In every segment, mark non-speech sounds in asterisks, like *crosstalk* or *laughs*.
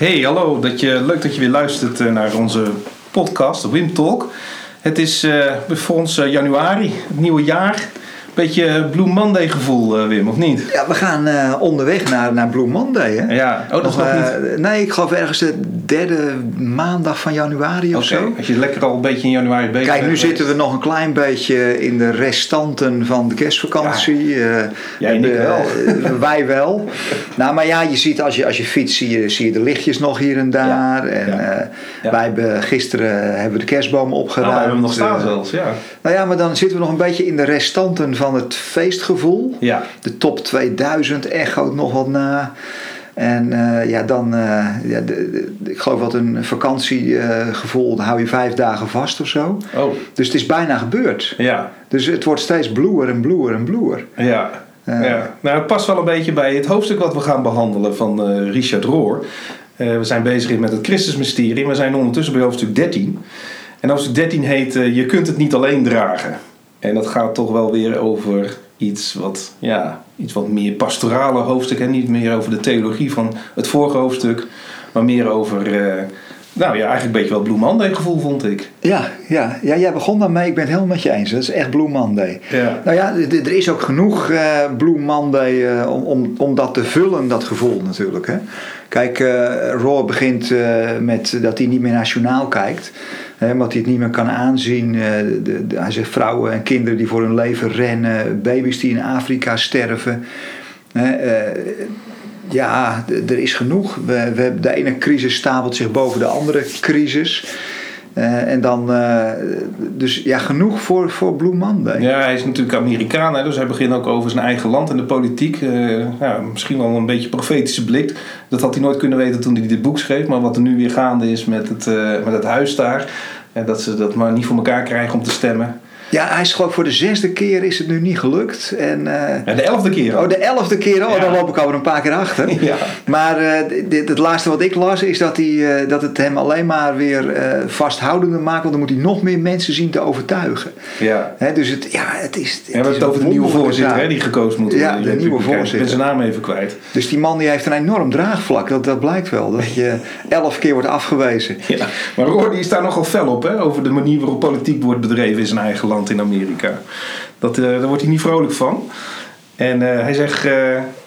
Hey, hallo. Dat je, leuk dat je weer luistert eh, naar onze podcast, Wim Talk. Het is uh, voor ons uh, januari, het nieuwe jaar. Beetje Blue Monday gevoel, uh, Wim, of niet? Ja, we gaan onderweg naar, naar Blue Monday, hè? Ja, oh, dat nog, niet. Nee, ik geloof ergens derde maandag van januari of okay. zo. Als je lekker al een beetje in januari bezig Kijk, nu zitten we nog een klein beetje in de restanten van de kerstvakantie. Ja. Jij en wel. *laughs* wij wel. nou, maar ja, je ziet als je, als je fietst, zie je, zie je de lichtjes nog hier en daar. Ja. En ja. Ja. wij hebben gisteren hebben we de kerstbomen opgeruimd. Nou, we hebben hem nog staan zelfs, ja. Nou ja, maar dan zitten we nog een beetje in de restanten van het feestgevoel. Ja. De top 2000 echoot nog wat na. En uh, ja, dan, uh, ja, de, de, ik geloof wat een vakantiegevoel, uh, dan hou je vijf dagen vast of zo. Oh. Dus het is bijna gebeurd. Ja. Dus het wordt steeds bluer en bluer en bluer. Ja. ja. Nou, het past wel een beetje bij het hoofdstuk wat we gaan behandelen van Richard Rohr. we zijn bezig met het Christusmysterie. We zijn ondertussen bij hoofdstuk 13. En hoofdstuk 13 heet Je kunt het niet alleen dragen. En dat gaat toch wel weer over iets wat, ja, iets wat meer pastorale hoofdstuk. En niet meer over de theologie van het vorige hoofdstuk. Maar meer over, uh, nou ja, eigenlijk een beetje wel Blue Monday gevoel vond ik. Ja, ja, ja jij begon daarmee. Ik ben het helemaal met je eens. Dat is echt Blue Monday. Ja. Nou ja, er is ook genoeg uh, Blue Monday uh, om, om, om dat te vullen, dat gevoel natuurlijk. Hè? Kijk, uh, Roar begint met dat hij niet meer nationaal kijkt. Hè, omdat hij het niet meer kan aanzien. De, de, de, hij zegt vrouwen en kinderen die voor hun leven rennen. Baby's die in Afrika sterven. Hè, ja, er is genoeg. We, we, de ene crisis stapelt zich boven de andere crisis. Uh, en dan, uh, dus ja, genoeg voor, voor Blue Monday. Ja, hij is natuurlijk Amerikaan, dus hij begint ook over zijn eigen land en de politiek. Uh, ja, misschien wel een beetje profetische blik. Dat had hij nooit kunnen weten toen hij dit boek schreef. Maar wat er nu weer gaande is met het, met het huis daar. Dat ze dat maar niet voor elkaar krijgen om te stemmen. Ja, hij is gewoon voor de zesde keer is het nu niet gelukt. En, uh, ja, de elfde keer al. Oh, de elfde keer al. Ja. Dan loop ik alweer een paar keer achter. *laughs* Ja. Maar uh, dit, het laatste wat ik las is dat, hij, uh, dat het hem alleen maar weer vasthoudender maakt. Want dan moet hij nog meer mensen zien te overtuigen. Ja. He, dus het, ja, het is. Het we hebben het over de nieuwe voorzitter hè, die gekozen moet worden. Ja, de nieuwe voorzitter. Ik ben zijn naam even kwijt. Dus die man die heeft een enorm draagvlak. Dat, dat blijkt wel. Dat *laughs* je elf keer wordt afgewezen. Ja. Maar Roor die is daar nogal fel op. Hè, over de manier waarop politiek wordt bedreven in zijn eigen land in Amerika. Dat, uh, daar wordt hij niet vrolijk van. En uh, hij zegt, uh,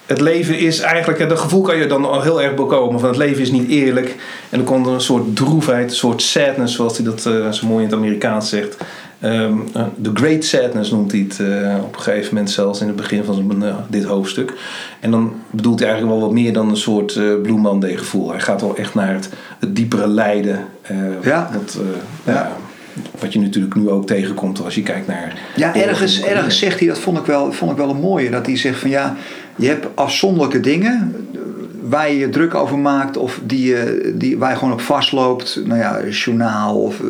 het leven is eigenlijk, dat gevoel kan je dan al heel erg bekomen, van het leven is niet eerlijk. En er komt een soort droefheid, een soort sadness, zoals hij dat zo mooi in het Amerikaans zegt. Um, the Great Sadness noemt hij het op een gegeven moment zelfs in het begin van zijn, dit hoofdstuk. En dan bedoelt hij eigenlijk wel wat meer dan een soort Blue Monday gevoel. Hij gaat wel echt naar het, het diepere lijden. ja. Wat, ja. Wat je natuurlijk nu ook tegenkomt als je kijkt naar. Ja, ergens, ergens zegt hij, dat vond ik, wel, vond ik wel een mooie. Dat hij zegt van ja, je hebt afzonderlijke dingen waar je je druk over maakt of die, die, waar je gewoon op vastloopt. Nou ja, journaal of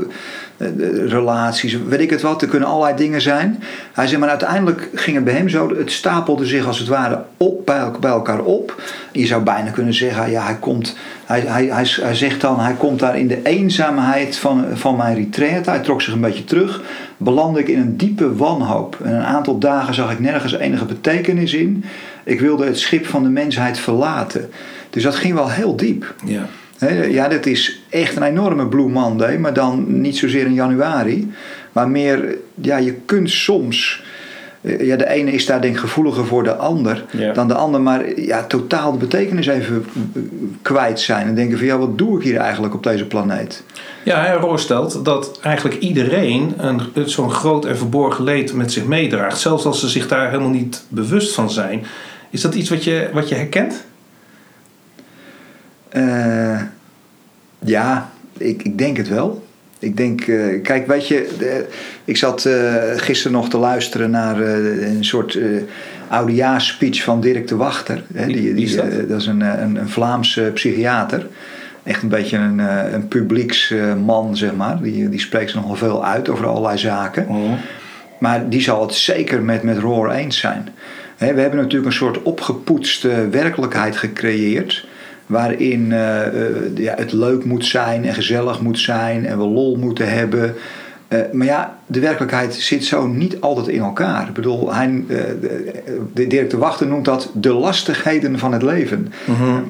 relaties, weet ik het wat. Er kunnen allerlei dingen zijn. Hij zegt, maar uiteindelijk ging het bij hem zo. Het stapelde zich als het ware op, bij, elkaar op. Je zou bijna kunnen zeggen, ja, hij komt... Hij, hij, hij, hij zegt dan, hij komt daar in de eenzaamheid van, van mijn retreat. Hij trok zich een beetje terug. Belandde ik in een diepe wanhoop. En een aantal dagen zag ik nergens enige betekenis in. Ik wilde het schip van de mensheid verlaten. Dus dat ging wel heel diep. Ja. Ja, dat is echt een enorme Blue Monday, maar dan niet zozeer in januari. Maar meer, ja, je kunt soms. Ja, de ene is daar denk ik gevoeliger voor de ander ja. dan de ander, maar ja, totaal de betekenis even kwijt zijn. En denken van ja, wat doe ik hier eigenlijk op deze planeet? Ja, hij voorstelt dat eigenlijk iedereen een, zo'n groot en verborgen leed met zich meedraagt. Zelfs als ze zich daar helemaal niet bewust van zijn. Is dat iets wat je, wat je herkent? Uh, ja, ik, ik denk het wel. Ik denk, uh, kijk, weet je, de, ik zat uh, gisteren nog te luisteren naar een soort oudejaarsspeech van Dirk de Wachter. Hè, die, die, die, dat? dat? is een, een, een Vlaamse psychiater. Echt een beetje een, een publieksman, zeg maar. Die, die spreekt nogal veel uit over allerlei zaken. Oh. Maar die zal het zeker met, met Roar eens zijn. Hè, we hebben natuurlijk een soort opgepoetste werkelijkheid gecreëerd waarin uh, uh, ja, het leuk moet zijn en gezellig moet zijn en we lol moeten hebben. Eh, maar ja, de werkelijkheid zit zo niet altijd in elkaar. Ik bedoel, hij, uh, de, Dirk de Wachter noemt dat de lastigheden van het leven.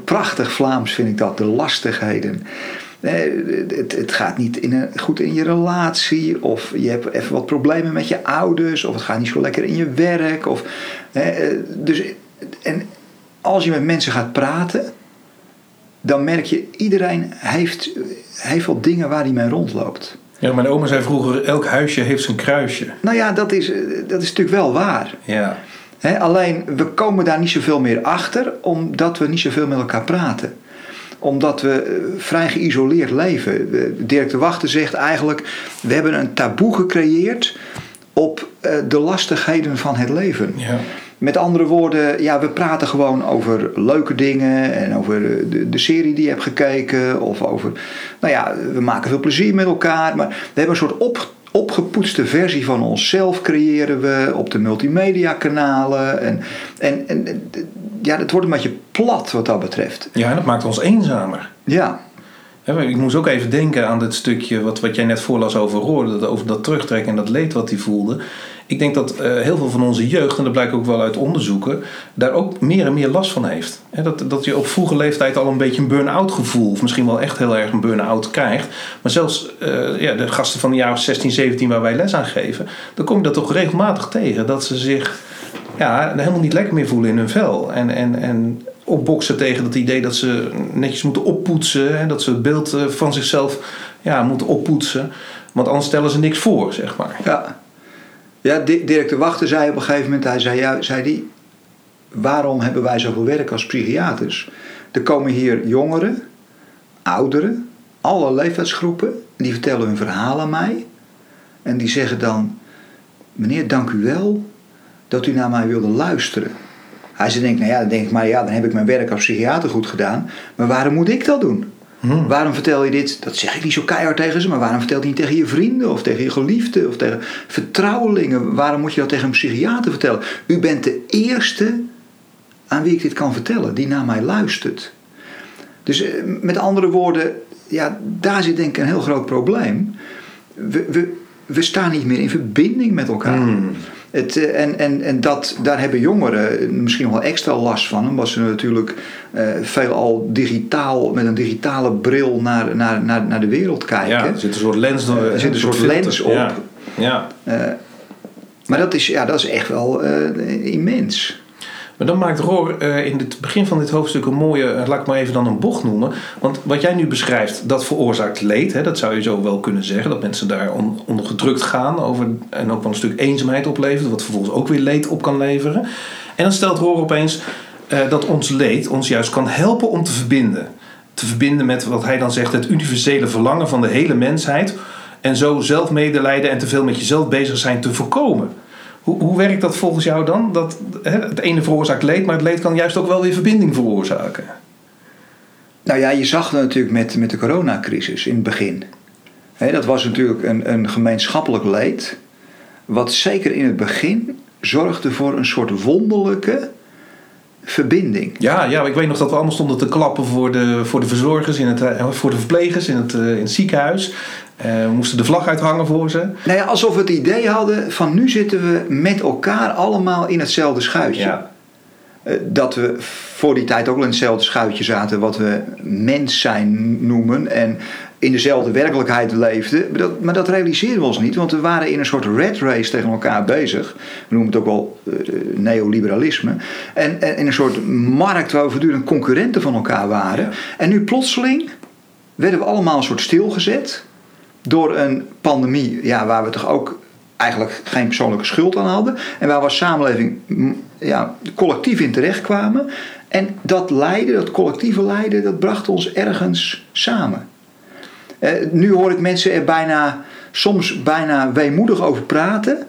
Prachtig Vlaams vind ik dat, de lastigheden. Het, het, gaat niet in een, goed in je relatie, of je hebt even wat problemen met je ouders, of het gaat niet zo lekker in je werk. Of, dus, en als je met mensen gaat praten, dan merk je, iedereen heeft, heeft wel dingen waar hij mee rondloopt. Ja, mijn oma zei vroeger, elk huisje heeft zijn kruisje. Nou ja, dat is, dat is natuurlijk wel waar. Ja. alleen, we komen daar niet zoveel meer achter, omdat we niet zoveel met elkaar praten omdat we eh, vrij geïsoleerd leven. Dirk de Wachter zegt eigenlijk: we hebben een taboe gecreëerd op eh, de lastigheden van het leven. Ja. Met andere woorden, ja, we praten gewoon over leuke dingen en over de, de serie die je hebt gekeken. Of over, nou ja, we maken veel plezier met elkaar. Maar we hebben een soort op, opgepoetste versie van onszelf creëren we op de multimedia kanalen. En, en, en ja, het wordt een beetje plat wat dat betreft. Ja, en dat maakt ons eenzamer. Ja. Ik moest ook even denken aan dit stukje wat, wat jij net voorlas over Roor. Over dat terugtrekken en dat leed wat hij voelde. Ik denk dat uh, heel veel van onze jeugd, en dat blijkt ook wel uit onderzoeken, daar ook meer en meer last van heeft. He, dat, dat je op vroege leeftijd al een beetje een burn-out gevoel, of misschien wel echt heel erg een burn-out krijgt. Maar zelfs uh, ja, de gasten van de jaren 16, 17 waar wij les aan geven, dan kom je dat toch regelmatig tegen. Dat ze zich ja, helemaal niet lekker meer voelen in hun vel. En, en, en opboksen tegen het idee dat ze netjes moeten oppoetsen. En dat ze het beeld eh, van zichzelf ja, moeten oppoetsen. Want anders stellen ze niks voor, zeg maar. Ja. Ja, Dirk de Wachter zei op een gegeven moment, hij zei, ja, zei die, waarom hebben wij zoveel werk als psychiaters? Er komen hier jongeren, ouderen, alle leeftijdsgroepen, die vertellen hun verhaal aan mij. En die zeggen dan, meneer, dank u wel dat u naar mij wilde luisteren. Hij zei, denkt, nou ja, dan denk ik, maar ja, dan heb ik mijn werk als psychiater goed gedaan. Maar waarom moet ik dat doen? Hmm. Waarom vertel je dit? Dat zeg ik niet zo keihard tegen ze, maar waarom vertel je niet tegen je vrienden of tegen je geliefden of tegen vertrouwelingen? Waarom moet je dat tegen een psychiater vertellen? U bent de eerste aan wie ik dit kan vertellen, die naar mij luistert. Dus eh, met andere woorden, ja, daar zit denk ik een heel groot probleem. We, we, we staan niet meer in verbinding met elkaar. Hmm. Het, eh, en en, en dat, daar hebben jongeren misschien nog wel extra last van, omdat ze natuurlijk uh, veelal digitaal, met een digitale bril naar, naar, naar, naar de wereld kijken. Ja, er zit een soort lens, uh, er zit een soort lens op. Ja. ja. maar dat is, ja, dat is echt wel immens. Maar dan maakt Roor uh, in het begin van dit hoofdstuk een mooie, uh, laat ik maar even dan een bocht noemen. Want wat jij nu beschrijft, dat veroorzaakt leed. Hè, dat zou je zo wel kunnen zeggen. Dat mensen daar on, onder gedrukt gaan over, en ook wel een stuk eenzaamheid oplevert. Wat vervolgens ook weer leed op kan leveren. En dan stelt Roor opeens uh, dat ons leed ons juist kan helpen om te verbinden. Te verbinden met wat hij dan zegt, het universele verlangen van de hele mensheid. En zo zelfmedelijden en te veel met jezelf bezig zijn te voorkomen. Hoe, hoe werkt dat volgens jou dan? Dat, hè, het ene veroorzaakt leed, maar het leed kan juist ook wel weer verbinding veroorzaken. Nou ja, je zag het natuurlijk met, met de coronacrisis in het begin. dat was natuurlijk een, een gemeenschappelijk leed. Wat zeker in het begin zorgde voor een soort wonderlijke verbinding. Ja, ja, ik weet nog dat we allemaal stonden te klappen voor de, voor de verzorgers, in het, eh, voor de verplegers in het, eh, in het ziekenhuis. Uh, we moesten de vlag uithangen voor ze. Nou ja, alsof we het idee hadden van nu zitten we met elkaar allemaal in hetzelfde schuitje. Ja. dat we voor die tijd ook wel in hetzelfde schuitje zaten, wat we mens zijn noemen. En in dezelfde werkelijkheid leefden. Maar dat, maar dat realiseerden we ons niet, want we waren in een soort red race tegen elkaar bezig. We noemen het ook wel uh, neoliberalisme. En, en, in een soort markt waar we voortdurend concurrenten van elkaar waren. En nu plotseling werden we allemaal een soort stilgezet door een pandemie, ja, waar we toch ook eigenlijk geen persoonlijke schuld aan hadden. En waar we als samenleving ja, collectief in terecht kwamen. En dat lijden, dat collectieve lijden, dat bracht ons ergens samen. Eh, nu hoor ik mensen er bijna, soms bijna weemoedig over praten.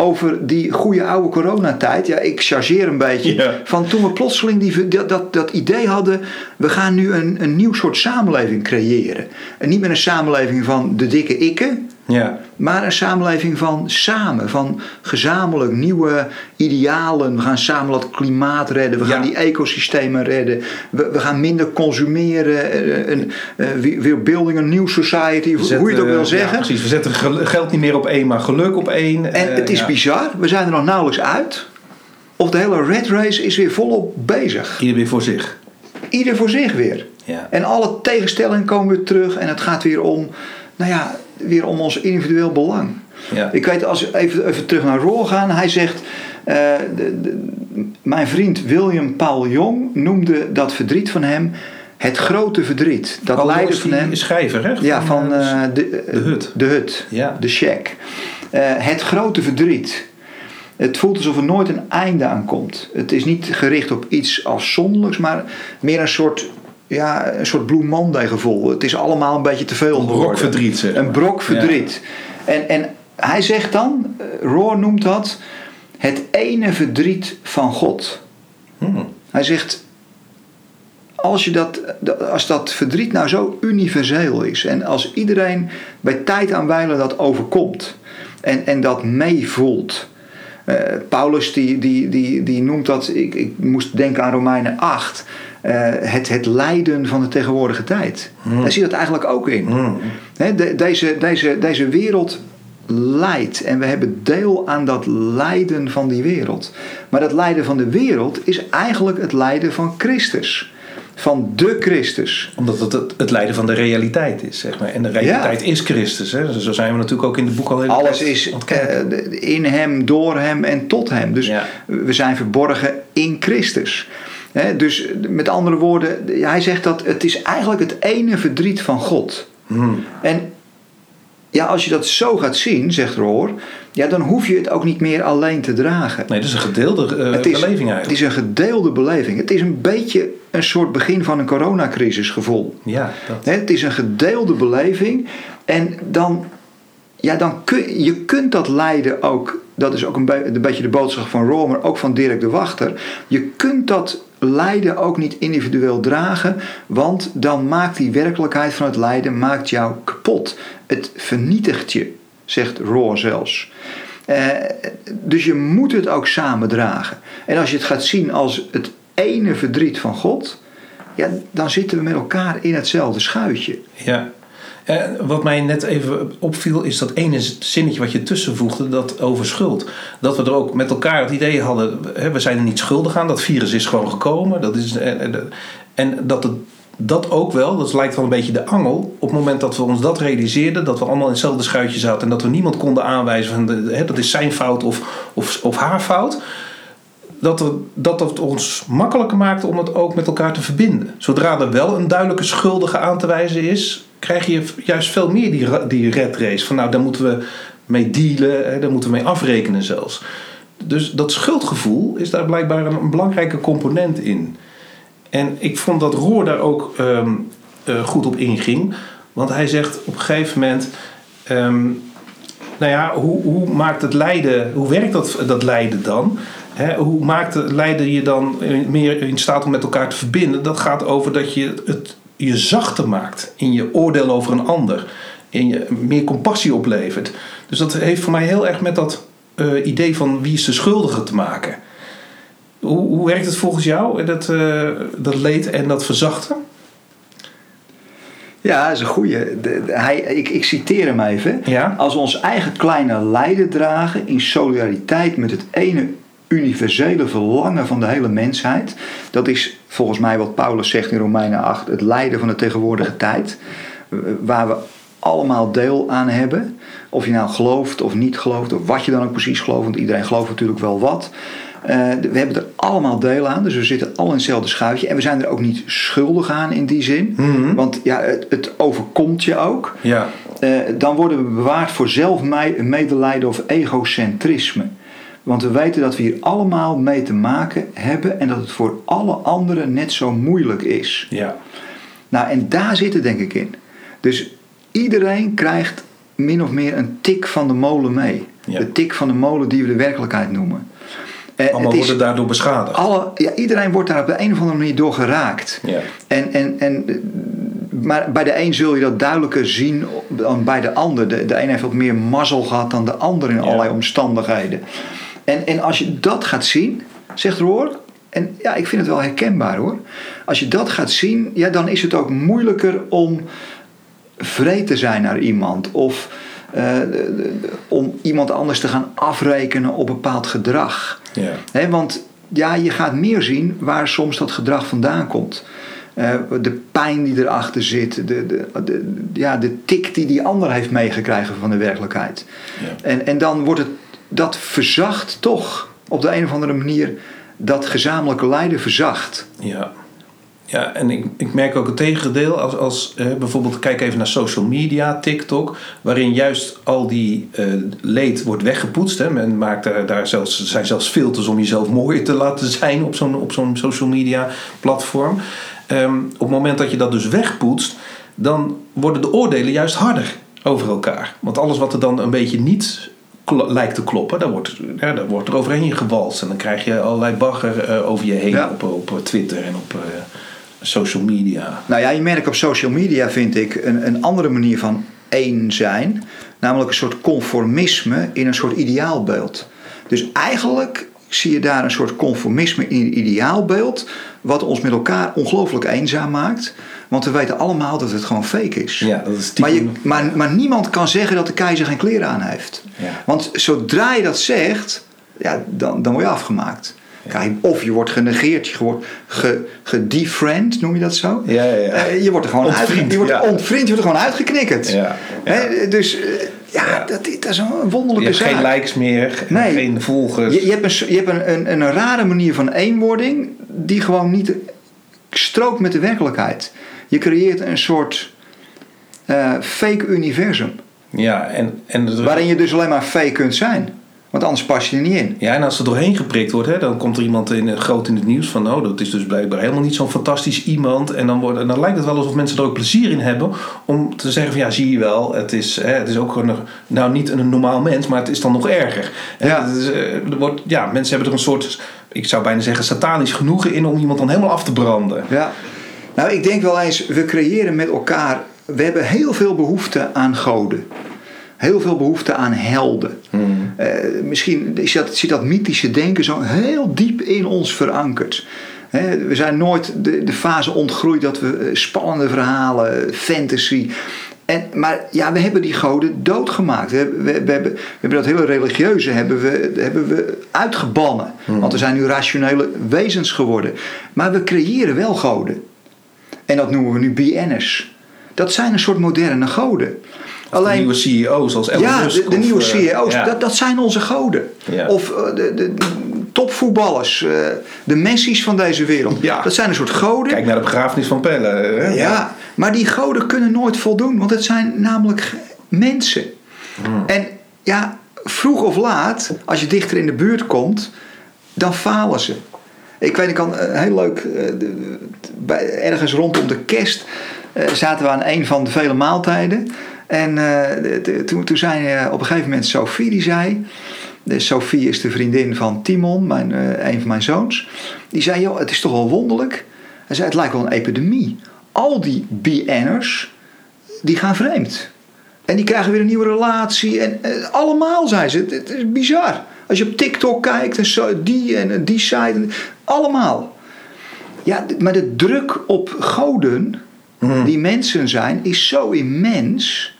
Over die goede oude coronatijd. Ja, ik chargeer een beetje. Van toen we plotseling die, dat, dat, dat idee hadden. We gaan nu een, een nieuw soort samenleving creëren. En niet meer een samenleving van de dikke ikken. Ja. Maar een samenleving van samen, van gezamenlijk nieuwe idealen. We gaan samen dat klimaat redden, we gaan die ecosystemen redden. We, we gaan minder consumeren. eh, Een, eh, we- we're building a new society, hoe je het ook wil zetten, zeggen. Ja, precies. We zetten gel- geld niet meer op één, maar geluk op één. En Eh, het is ja. bizar, we zijn er nog nauwelijks uit. Of de hele red race is weer volop bezig. Ieder weer voor zich. Ieder voor zich weer. Ja. En alle tegenstellingen komen weer terug. En het gaat weer om, nou ja, weer om ons individueel belang. Ja. Ik weet, als we even, even terug naar Roel gaan. Hij zegt, eh, de, de- mijn vriend William Paul Jong noemde dat verdriet van hem het grote verdriet. Dat Paul lijden van hem. schrijver, hè? Ja, van eh, de, de hut. De hut. Ja. De shack. Eh, het grote verdriet. Het voelt alsof er nooit een einde aan komt. Het is niet gericht op iets afzonderlijks, maar meer een soort, ja, een soort Blue Monday gevoel. Het is allemaal een beetje te veel Een brok verdriet, zeg maar. Een brok verdriet. En, en hij zegt dan, eh, Roar noemt dat, het ene verdriet van God. Hmm. Hij zegt, als, je dat, als dat verdriet nou zo universeel is en als iedereen bij tijd aan wijlen dat overkomt en, en dat meevoelt. Eh, Paulus die, die, die, die noemt dat, ik, ik moest denken aan Romeinen 8, eh, het, het lijden van de tegenwoordige tijd. Daar zie je dat eigenlijk ook in. Hmm. De- deze, deze, deze wereld lijdt en we hebben deel aan dat lijden van die wereld. Maar dat lijden van de wereld is eigenlijk het lijden van Christus. Van de Christus. Omdat het, het het lijden van de realiteit is, zeg maar. En de realiteit is Christus, hè. Zo zijn we natuurlijk ook in de boek al heel Alles is eh, in hem, door hem en tot hem. Dus Ja. we zijn verborgen in Christus. Dus met andere woorden, hij zegt dat het is eigenlijk het ene verdriet van God. Hmm. En ja, als je dat zo gaat zien, zegt Roor, ja, dan hoef je het ook niet meer alleen te dragen. Nee, dat is een gedeelde het, is, beleving het eigenlijk. is een gedeelde beleving. Het is een beetje een soort begin van een coronacrisisgevoel. Ja, dat. Het is een gedeelde beleving. En dan, ja, dan kun je kunt dat lijden ook. Dat is ook een, be- een beetje de boodschap van Roor, maar ook van Dirk de Wachter. Je kunt dat lijden ook niet individueel dragen, want dan maakt die werkelijkheid van het lijden maakt jou kapot. Het vernietigt je, zegt Roor zelfs. Eh, dus je moet het ook samen dragen. En als je het gaat zien als het ene verdriet van God, ja, dan zitten we met elkaar in hetzelfde schuitje. Ja. Eh, wat mij net even opviel is dat ene zinnetje wat je tussenvoegde, dat over schuld. Dat we er ook met elkaar het idee hadden, hè, we zijn er niet schuldig aan, dat virus is gewoon gekomen. Dat is, en, en, en dat het, dat ook wel, dat lijkt wel een beetje de angel. Op het moment dat we ons dat realiseerden, dat we allemaal in hetzelfde schuitje zaten en dat we niemand konden aanwijzen van hè, dat is zijn fout of, of, of haar fout dat, dat het ons makkelijker maakt om het ook met elkaar te verbinden. Zodra er wel een duidelijke schuldige aan te wijzen is, krijg je juist veel meer die, die red race. Van nou, daar moeten we mee dealen, hè, daar moeten we mee afrekenen zelfs. Dus dat schuldgevoel is daar blijkbaar een, belangrijke component in. En ik vond dat Roor daar ook ehm, eh, goed op inging. Want hij zegt op een gegeven moment... ehm, nou ja, hoe, hoe maakt het lijden, hoe werkt dat, dat lijden dan? Hoe maakt het lijden je dan meer in staat om met elkaar te verbinden? Dat gaat over dat je het je zachter maakt in je oordeel over een ander. En je meer compassie oplevert. Dus dat heeft voor mij heel erg met dat eh, idee van wie is de schuldige te maken. Hoe, hoe werkt het volgens jou, dat, eh, dat leed en dat verzachten? Ja, dat is een goeie. De- de- hij, ik, ik citeer hem even. Ja. Als we ons eigen kleine lijden dragen in solidariteit met het ene universele verlangen van de hele mensheid. Dat is volgens mij wat Paulus zegt in Romeinen 8, het lijden van de tegenwoordige tijd. Waar we allemaal deel aan hebben. Of je nou gelooft of niet gelooft, of wat je dan ook precies gelooft, want iedereen gelooft natuurlijk wel wat. Eh, we hebben er allemaal deel aan, dus we zitten al in hetzelfde schuitje. En we zijn er ook niet schuldig aan in die zin. Mhm. Want ja, het, het overkomt je ook. Ja, Eh, dan worden we bewaard voor zelfmedelijden of egocentrisme. Want we weten dat we hier allemaal mee te maken hebben en dat het voor alle anderen net zo moeilijk is. ja. Nou, en daar zit het denk ik in. Dus iedereen krijgt min of meer een tik van de molen mee. Ja. De tik van de molen die we de werkelijkheid noemen. Eh, Allemaal worden daardoor beschadigd. alle, ja, iedereen wordt daar op de een of andere manier door geraakt. Ja. En, en, en maar bij de een zul je dat duidelijker zien dan bij de ander. De, de een heeft wat meer mazzel gehad dan de ander in allerlei omstandigheden. En, en als je dat gaat zien, zegt Roor, en ja, ik vind het wel herkenbaar hoor. Als je dat gaat zien, ja, dan is het ook moeilijker om vreed te zijn naar iemand. Of eh, om iemand anders te gaan afrekenen op bepaald gedrag. Ja. Hè, want ja, je gaat meer zien waar soms dat gedrag vandaan komt. Eh, de pijn die erachter zit, de, de, de, ja, de tik die die ander heeft meegekregen van de werkelijkheid. Ja. En, en dan wordt het, dat verzacht toch op de een of andere manier, dat gezamenlijke lijden verzacht. Ja. Ja, en ik, ik merk ook het tegendeel. Als, als bijvoorbeeld, kijk even naar social media, TikTok, waarin juist al die eh, leed wordt weggepoetst. Hè. Men maakt daar, daar zelfs, zijn zelfs filters om jezelf *laughs* mooier te laten zijn op zo'n, op zo'n social media platform. Ehm, op het moment dat je dat dus wegpoetst, dan worden de oordelen juist harder over elkaar. Want alles wat er dan een beetje niet lijkt te kloppen, daar wordt, ja, daar wordt er overheen gewalst. En dan krijg je allerlei bagger eh, over je heen Ja. op, op Twitter en op eh, social media. Nou ja, je merkt op social media, vind ik, een, een andere manier van één zijn. Namelijk een soort conformisme in een soort ideaalbeeld. Dus eigenlijk zie je daar een soort conformisme in het ideaalbeeld. Wat ons met elkaar ongelooflijk eenzaam maakt. Want we weten allemaal dat het gewoon fake is. Ja, dat is Maar, je, maar, maar niemand kan zeggen dat de keizer geen kleren aan heeft. Ja. Want zodra je dat zegt, ja, dan, dan word je afgemaakt. Of je wordt genegeerd, je wordt ge, gedefriend, noem je dat zo? Ja, ja, ja. Eh, je wordt er gewoon Ontvriend, uit, je wordt ja. ontvriend, je wordt er gewoon uitgeknikkerd. Ja, dus eh, ja. Dat, dat is een Je wonderlijke hebt zaak. geen likes meer, Nee. geen volgers. Je, je hebt, een, je hebt een, een, een rare manier van eenwording die gewoon niet strookt met de werkelijkheid. Je creëert een soort eh, fake universum. Ja, en, en, Waarin je dus alleen maar fake kunt zijn. Want anders pas je er niet in. ja, en als er doorheen geprikt wordt, hè, dan komt er iemand in, groot in het nieuws van... oh, dat is dus blijkbaar helemaal niet zo'n fantastisch iemand. En dan, wordt, en dan lijkt het wel alsof mensen er ook plezier in hebben... om te zeggen van ja, zie je wel, het is, hè, het is ook gewoon nou niet een normaal mens... maar het is dan nog erger. Ja. het is, eh, er wordt, ja, mensen hebben er een soort, ik zou bijna zeggen, satanisch genoegen in... om iemand dan helemaal af te branden. Ja. Nou, ik denk wel eens, we creëren met elkaar. We hebben heel veel behoefte aan goden. Heel veel behoefte aan helden. Eh, misschien is dat, zit dat mythische denken zo heel diep in ons verankerd. We zijn nooit de, de fase ontgroeid dat we eh, spannende verhalen, fantasy. En, maar ja, we hebben die goden doodgemaakt. We hebben, we, we hebben, we hebben dat hele religieuze hebben we, hebben we uitgebannen. Want we zijn nu rationele wezens geworden. Maar we creëren wel goden. En dat noemen we nu BN'ers. Dat zijn een soort moderne goden. Alleen, de nieuwe CEO's als Elon ja, Musk de, de nieuwe eh, CEO's, ja. dat, dat zijn onze goden. Ja. Of eh, de, de, topvoetballers, eh, de Messi's van deze wereld. Ja. Dat zijn een soort goden. Kijk naar de begrafenis van Pelle. Hè? Ja, maar die goden kunnen nooit voldoen, want het zijn namelijk mensen. Hmm. En ja, vroeg of laat, als je dichter in de buurt komt, dan falen ze. Ik weet, ik kan eh, heel leuk, eh, ergens rondom de kerst eh, zaten we aan een van de vele maaltijden. En toen, toen zei op een gegeven moment Sophie, die zei... Sophie is de vriendin van Timon, mijn, een van mijn zoons. Die zei, joh, het is toch wel wonderlijk. Hij zei, het lijkt wel een epidemie. Al die BN'ers, die gaan vreemd. En die krijgen weer een nieuwe relatie. En allemaal, zei ze. Het is bizar. Als je op TikTok kijkt en zo, die en die site. allemaal. Ja, maar de druk op goden, die mensen zijn, is zo immens.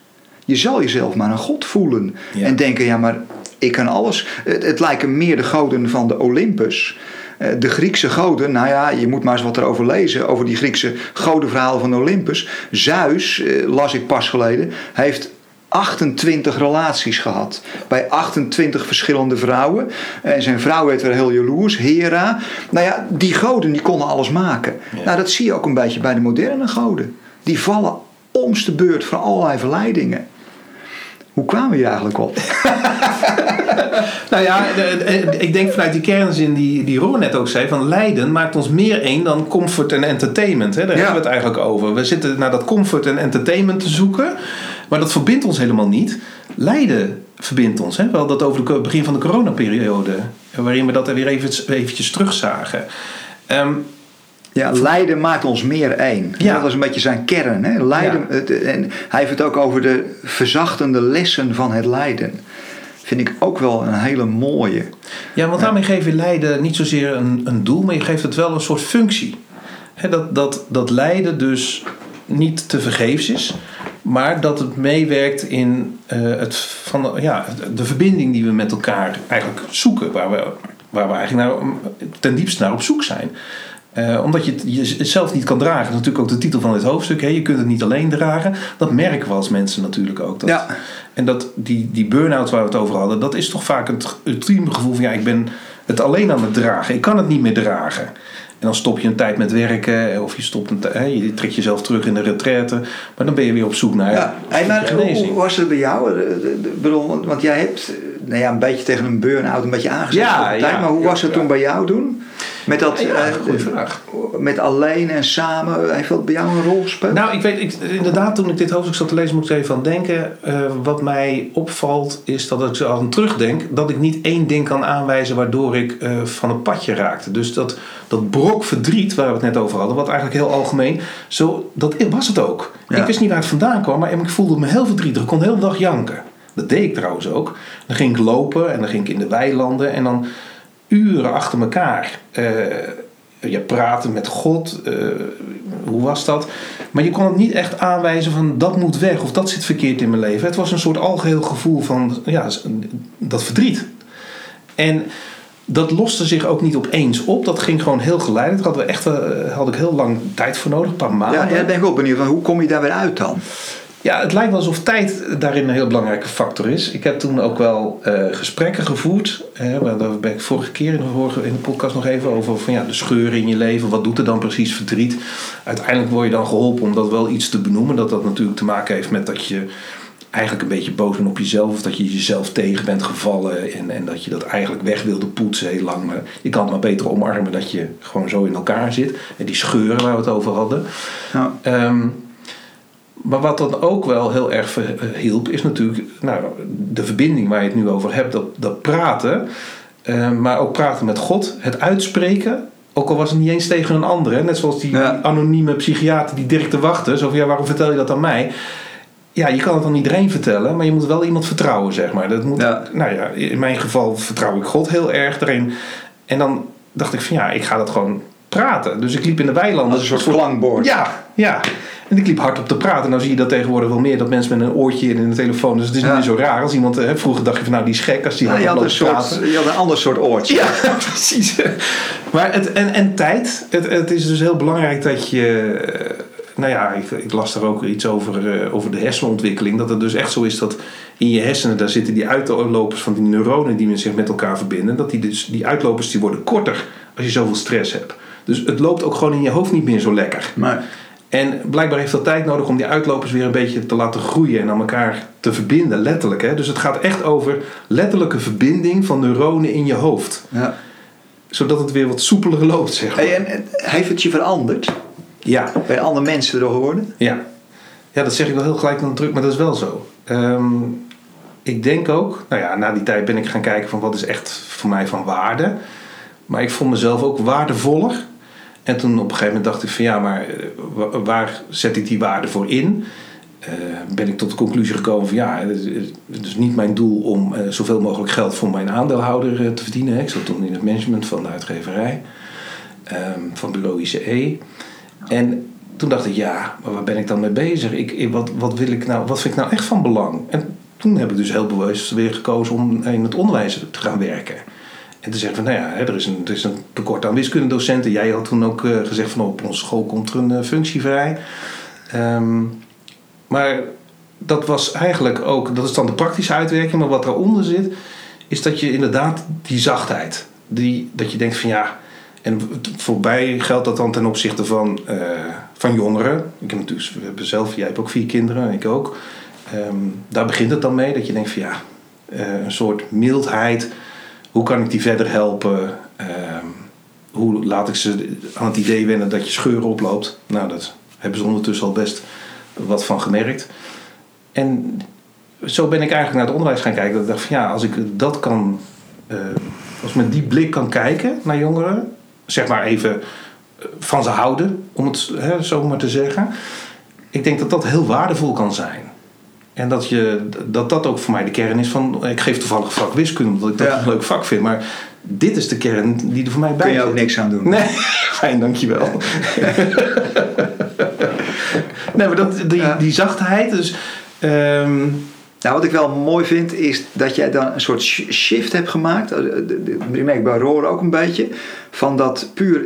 Je zal jezelf maar een god voelen. Ja. En denken, ja, maar ik kan alles. Het, het lijken meer de goden van de Olympus. Eh, De Griekse goden, nou ja, je moet maar eens wat erover lezen. Over die Griekse godenverhalen van Olympus. Zeus, eh, las ik pas geleden, heeft 28 relaties gehad. Bij 28 verschillende vrouwen. En zijn vrouw werd weer heel jaloers, Hera. Nou ja, die goden die konden alles maken. Ja. Nou, dat zie je ook een beetje bij de moderne goden. Die vallen om's de beurt van allerlei verleidingen. Hoe kwamen we hier eigenlijk op? *laughs* Nou ja, ik denk vanuit die kernzin die, die Roor net ook zei: van lijden maakt ons meer één dan comfort en entertainment. Hè? Daar Ja. hebben we het eigenlijk over. We zitten naar dat comfort en entertainment te zoeken, maar dat verbindt ons helemaal niet. Lijden verbindt ons. Hè? We hadden dat over het begin van de coronaperiode, waarin we dat er weer even, eventjes terugzagen. Ehm, Ja, lijden maakt ons meer één. Ja. Dat was een beetje zijn kern. Hè? Lijden, het- en hij heeft het ook over de verzachtende lessen van het lijden. Vind ik ook wel een hele mooie. Ja, want daarmee geef je lijden niet zozeer een, een doel, maar je geeft het wel een soort functie. Dat, dat, dat lijden dus niet te vergeefs is, maar dat het meewerkt in eh, het van, ja, de verbinding die we met elkaar eigenlijk zoeken, waar we, waar we eigenlijk naar, ten diepste naar op zoek zijn. Eh, omdat je het jezelf niet kan dragen. Dat is natuurlijk ook de titel van dit hoofdstuk. Hè? Je kunt het niet alleen dragen. Dat merken we als mensen natuurlijk ook. Dat, Ja. En dat, die, die burn-out waar we het over hadden, dat is toch vaak het ultieme gevoel van ja, ik ben het alleen aan het dragen. Ik kan het niet meer dragen. En dan stop je een tijd met werken, of je, stopt een hè, je trekt jezelf terug in de retraite. Maar dan ben je weer op zoek naar Ja, maar hoe was het bij jou? De- de- de- bedoel, want- jij hebt eh, nou ja, een beetje tegen een burn-out een beetje aangezet. Ja, maar hoe was het toen bij jou doen? Met dat, eh, goede vraag. met alleen en samen, heeft dat bij jou een rol gespeeld? Nou, ik weet, ik, inderdaad, toen ik dit hoofdstuk zat te lezen, moet ik er even aan denken. Eh, wat mij opvalt, is dat ik zo aan terugdenk, dat ik niet één ding kan aanwijzen waardoor ik eh, van het padje raakte. Dus dat, dat brok verdriet, waar we het net over hadden, wat eigenlijk heel algemeen, zo, dat was het ook. Ja. Ik wist niet waar het vandaan kwam, maar ik voelde me heel verdrietig. Ik kon de hele dag janken. Dat deed ik trouwens ook. Dan ging ik lopen en dan ging ik in de weilanden en dan uren achter elkaar. eh, je praten met God. eh, hoe was dat? Maar je kon het niet echt aanwijzen van dat moet weg of dat zit verkeerd in mijn leven. Het was een soort algeheel gevoel van ja, dat verdriet. En dat loste zich ook niet opeens op. Dat ging gewoon heel geleidelijk. Daar hadden we echt, eh, had ik heel lang tijd voor nodig, een paar maanden. ja, ja, daar ben ik ook benieuwd. van Hoe kom je daar weer uit dan? Ja, het lijkt wel alsof tijd daarin een heel belangrijke factor is. Ik heb toen ook wel eh, gesprekken gevoerd. Hè, daar ben ik vorige keer in de, vorige, in de podcast nog even over. Van ja, de scheuren in je leven. Wat doet er dan precies verdriet? Uiteindelijk word je dan geholpen om dat wel iets te benoemen. Dat dat natuurlijk te maken heeft met dat je eigenlijk een beetje boos bent op jezelf. Of dat je jezelf tegen bent gevallen. En, en dat je dat eigenlijk weg wilde poetsen heel lang. Maar je kan het maar beter omarmen dat je gewoon zo in elkaar zit. En die scheuren waar we het over hadden. Ja. Ehm, maar wat dan ook wel heel erg hielp, is natuurlijk nou, de verbinding waar je het nu over hebt, dat, dat praten. eh, maar ook praten met God, het uitspreken. Ook al was het niet eens tegen een ander. Hè? Net zoals die, Ja. die anonieme psychiater die Dirk te wachten. Zo van, ja, waarom vertel je dat aan mij? Ja, je kan het aan iedereen vertellen, maar je moet wel iemand vertrouwen, zeg maar. Dat moet, Ja. Nou ja, in mijn geval vertrouw ik God heel erg erin. En dan dacht ik van, ja, ik ga dat gewoon praten. Dus ik liep in de weilanden. Als een soort klankbord. Ja, ja. En ik liep hard op te praten. Nou zie je dat tegenwoordig wel meer. Dat mensen met een oortje in de telefoon. Dus het is Ja. niet meer zo raar. Als iemand, hè, vroeger dacht je van nou die is gek. Als die je, hard loopt een praten. je had een ander soort oortje. Ja, *laughs* precies. Maar het, en, en tijd. Het, het is dus heel belangrijk dat je... eh, Nou ja, ik, ik las daar ook iets over, eh, over de hersenontwikkeling. Dat het dus echt zo is dat in je hersenen... daar zitten die uitlopers van die neuronen die zich met elkaar verbinden. Dat die, dus, die uitlopers die worden korter als je zoveel stress hebt. Dus het loopt ook gewoon in je hoofd niet meer zo lekker. En blijkbaar heeft dat tijd nodig om die uitlopers weer een beetje te laten groeien en aan elkaar te verbinden, letterlijk. Hè? Dus het gaat echt over letterlijke verbinding van neuronen in je hoofd. ja. Zodat het weer wat soepeler loopt, zeg maar. En, en heeft het je veranderd? Ja, Ben andere mensen door geworden? ja. Ja, dat zeg ik wel heel gelijk dan druk, maar dat is wel zo. Ehm, ik denk ook, nou ja, na die tijd ben ik gaan kijken van wat is echt voor mij van waarde. Maar ik vond mezelf ook waardevoller. En toen op een gegeven moment dacht ik van ja, maar eh, wa- waar zet ik die waarde voor in? Eh, ben ik tot de conclusie gekomen van ja, het is, niet mijn doel om eh, zoveel mogelijk geld voor mijn aandeelhouder te verdienen. Ik zat toen in het management van de uitgeverij, ehm, van bureau ICE. En toen dacht ik, ja, maar waar ben ik dan mee bezig? Ik- wat, wat, wil ik nou, wat vind ik nou echt van belang? En toen heb ik dus heel bewust weer gekozen om in het onderwijs te gaan werken. En te zeggen van, nou ja, er is een, er is een tekort aan wiskundedocenten. Jij had toen ook eh, gezegd van, op onze school komt er een eh, functie vrij. Ehm, maar dat was eigenlijk ook, dat is dan de praktische uitwerking. Maar wat daaronder zit, is dat je inderdaad die zachtheid. Die, dat je denkt van ja, en voorbij geldt dat dan ten opzichte van, eh, van jongeren. Ik heb natuurlijk, we hebben zelf, jij hebt ook vier kinderen, ik ook. Ehm, daar begint het dan mee, dat je denkt van ja, een soort mildheid. Hoe kan ik die verder helpen? Ehm, hoe laat ik ze aan het idee wennen dat je scheuren oploopt? Nou, dat hebben ze ondertussen al best wat van gemerkt. En zo ben ik eigenlijk naar het onderwijs gaan kijken. Dat ik dacht van ja, als ik dat kan, eh, als ik met die blik kan kijken naar jongeren, zeg maar even van ze houden, om het hè, zo maar te zeggen. Ik denk dat dat heel waardevol kan zijn. En dat, je, dat dat ook voor mij de kern is van. Ik geef toevallig vak wiskunde, omdat ik dat Ja. een leuk vak vind. Maar dit is de kern die er voor mij bij Kun je zit. ook niks aan doen. Nee, *laughs* fijn, dankjewel. *laughs* nee, maar dat, die, Ja. die zachtheid, dus. ehm, Nou, wat ik wel mooi vind is dat jij dan een soort sh- shift hebt gemaakt. eh, Die merk ik bij Roor ook een beetje. Van dat puur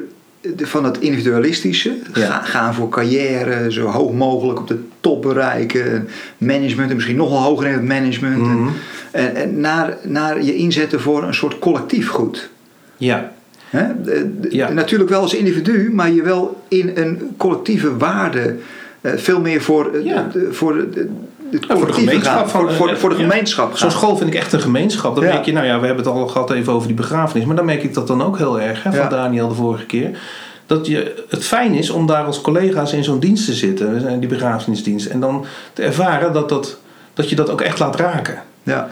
van het individualistische. Ja. Gaan voor carrière, zo hoog mogelijk op de top bereiken. Management en misschien nog wel hoger in het management. Mhm. En, en naar, naar je inzetten voor een soort collectief goed. ja, Hè? Ja. Natuurlijk wel als individu, maar je wel in een collectieve waarde. eh, veel meer voor, eh, Ja. de, voor het voor de gemeenschap voor, voor, voor de ja. gemeenschap zo'n gaan. school vind ik echt een gemeenschap. Dan Ja. merk je, nou ja, we hebben het al gehad even over die begrafenis. Maar dan merk ik dat dan ook heel erg, hè, van Ja. Daniel de vorige keer. Dat je, het fijn is om daar als collega's in zo'n dienst te zitten, in die begrafenisdienst. En dan te ervaren dat, dat, dat je dat ook echt laat raken. Ja.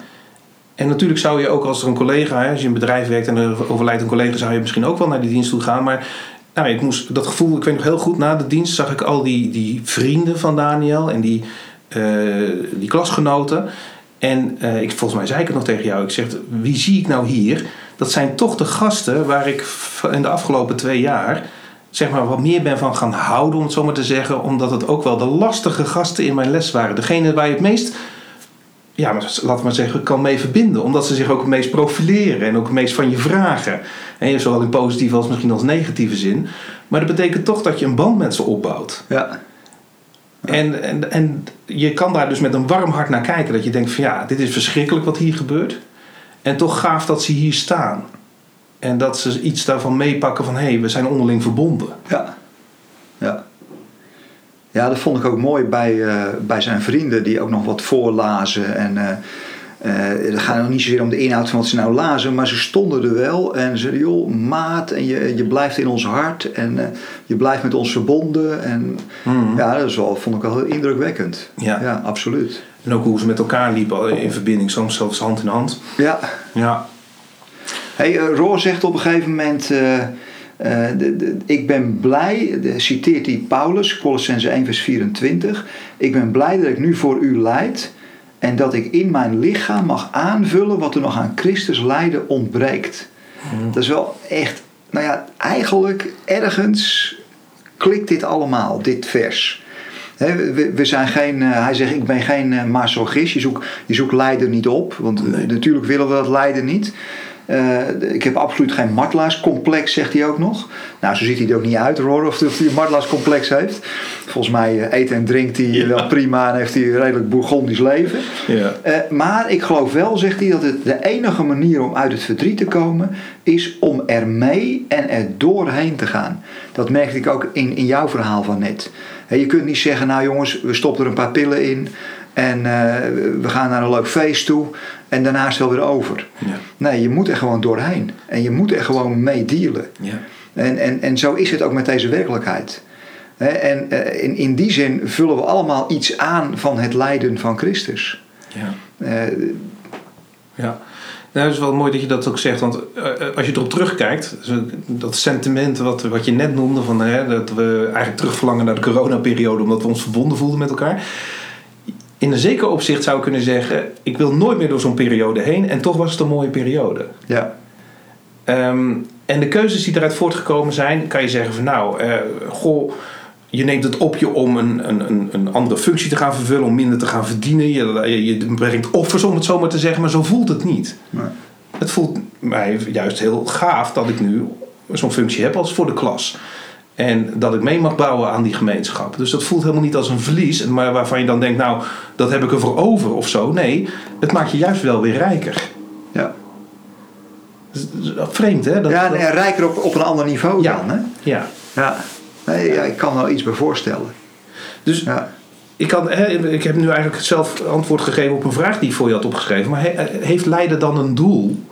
En natuurlijk zou je ook als er een collega, hè, als je in een bedrijf werkt en er overlijdt een collega, zou je misschien ook wel naar die dienst toe gaan. Maar nou, ik moest dat gevoel, ik weet nog heel goed, na de dienst zag ik al die, die vrienden van Daniel en die, die klasgenoten. En eh, ik, volgens mij zei ik het nog tegen jou. Ik zeg, wie zie ik nou hier? Dat zijn toch de gasten waar ik in de afgelopen twee jaar zeg maar, wat meer ben van gaan houden, om het zo maar te zeggen. Omdat het ook wel de lastige gasten in mijn les waren. Degene waar je het meest ja, maar maar zeggen, kan mee verbinden. Omdat ze zich ook het meest profileren en ook het meest van je vragen. En zowel in positieve als misschien als negatieve zin. Maar dat betekent toch dat je een band met ze opbouwt. Ja. En, en, en je kan daar dus met een warm hart naar kijken. Dat je denkt van ja, dit is verschrikkelijk wat hier gebeurt. En toch gaaf dat ze hier staan. En dat ze iets daarvan meepakken van hé, hey, we zijn onderling verbonden. Ja. Ja. Ja, dat vond ik ook mooi bij, eh, bij zijn vrienden die ook nog wat voorlazen. En eh het gaat nog niet zozeer om de inhoud van wat ze nou lazen, maar ze stonden er wel en zeiden: joh, maat, en je, je blijft in ons hart en eh, je blijft met ons verbonden. En Mhm. ja, dat is wel, vond ik wel heel indrukwekkend. Ja. ja absoluut. En ook hoe ze met elkaar liepen in verbinding, soms zelfs hand in hand. Ja, Ja, Hey, eh, Roor zegt op een gegeven moment: eh, eh, de, de- Ik ben blij, de- citeert hij Paulus, Colossense 1, vers 24. Ik ben blij dat ik nu voor u leid en dat ik in mijn lichaam mag aanvullen wat er nog aan Christus lijden ontbreekt. Dat is wel echt, nou ja, eigenlijk ergens klikt dit allemaal, dit vers. We, we zijn geen, eh, hij zegt, ik ben geen eh, masochist. Je zoekt, je zoekt lijden niet op. Want eh, Nee. natuurlijk willen we dat lijden niet. Eh, ik heb absoluut geen martelaarscomplex, zegt hij ook nog. Nou, zo ziet hij er ook niet uit, Roor, of, of hij een martelaarscomplex heeft. Volgens mij eh, eet en drinkt hij Ja. wel prima en heeft hij een redelijk bourgondisch leven. ja. Eh, maar ik geloof wel, zegt hij, dat het de enige manier om uit het verdriet te komen is om er mee en er doorheen te gaan. Dat merkte ik ook in, in jouw verhaal van net. Je kunt niet zeggen, nou jongens, we stoppen er een paar pillen in en we gaan naar een leuk feest toe en daarna is het wel weer over. Ja. Nee, je moet er gewoon doorheen en je moet er gewoon mee dealen. Ja. En, en, en zo is het ook met deze werkelijkheid. En eh, in, in die zin vullen we allemaal iets aan van het lijden van Christus. ja. Eh, Ja, nou, het is wel mooi dat je dat ook zegt. Want eh, als je erop terugkijkt, dat sentiment wat, wat je net noemde, van, hè, dat we eigenlijk terugverlangen naar de coronaperiode omdat we ons verbonden voelden met elkaar. In een zeker opzicht zou ik kunnen zeggen, ik wil nooit meer door zo'n periode heen en toch was het een mooie periode. ja, Ehm, en de keuzes die eruit voortgekomen zijn, kan je zeggen van nou, eh, goh, je neemt het op je om een, een, een, een andere functie te gaan vervullen, om minder te gaan verdienen. Je, je, je brengt offers om het zo maar te zeggen, maar zo voelt het niet. Nee. Het voelt mij juist heel gaaf dat ik nu zo'n functie heb als voor de klas. En dat ik mee mag bouwen aan die gemeenschap. Dus dat voelt helemaal niet als een verlies. Maar waarvan je dan denkt, nou, dat heb ik ervoor over of zo. Nee, het maakt je juist wel weer rijker. ja. Dat is vreemd, hè? Dat, ja dat- rijker op, op een ander niveau Ja. dan. Hè? ja. Ja. Nee, ja, ik kan wel iets bij voorstellen. Dus Ja. ik, kan, hè, ik heb nu eigenlijk zelf antwoord gegeven op een vraag die ik voor je had opgeschreven. Maar he- heeft lijden dan een doel?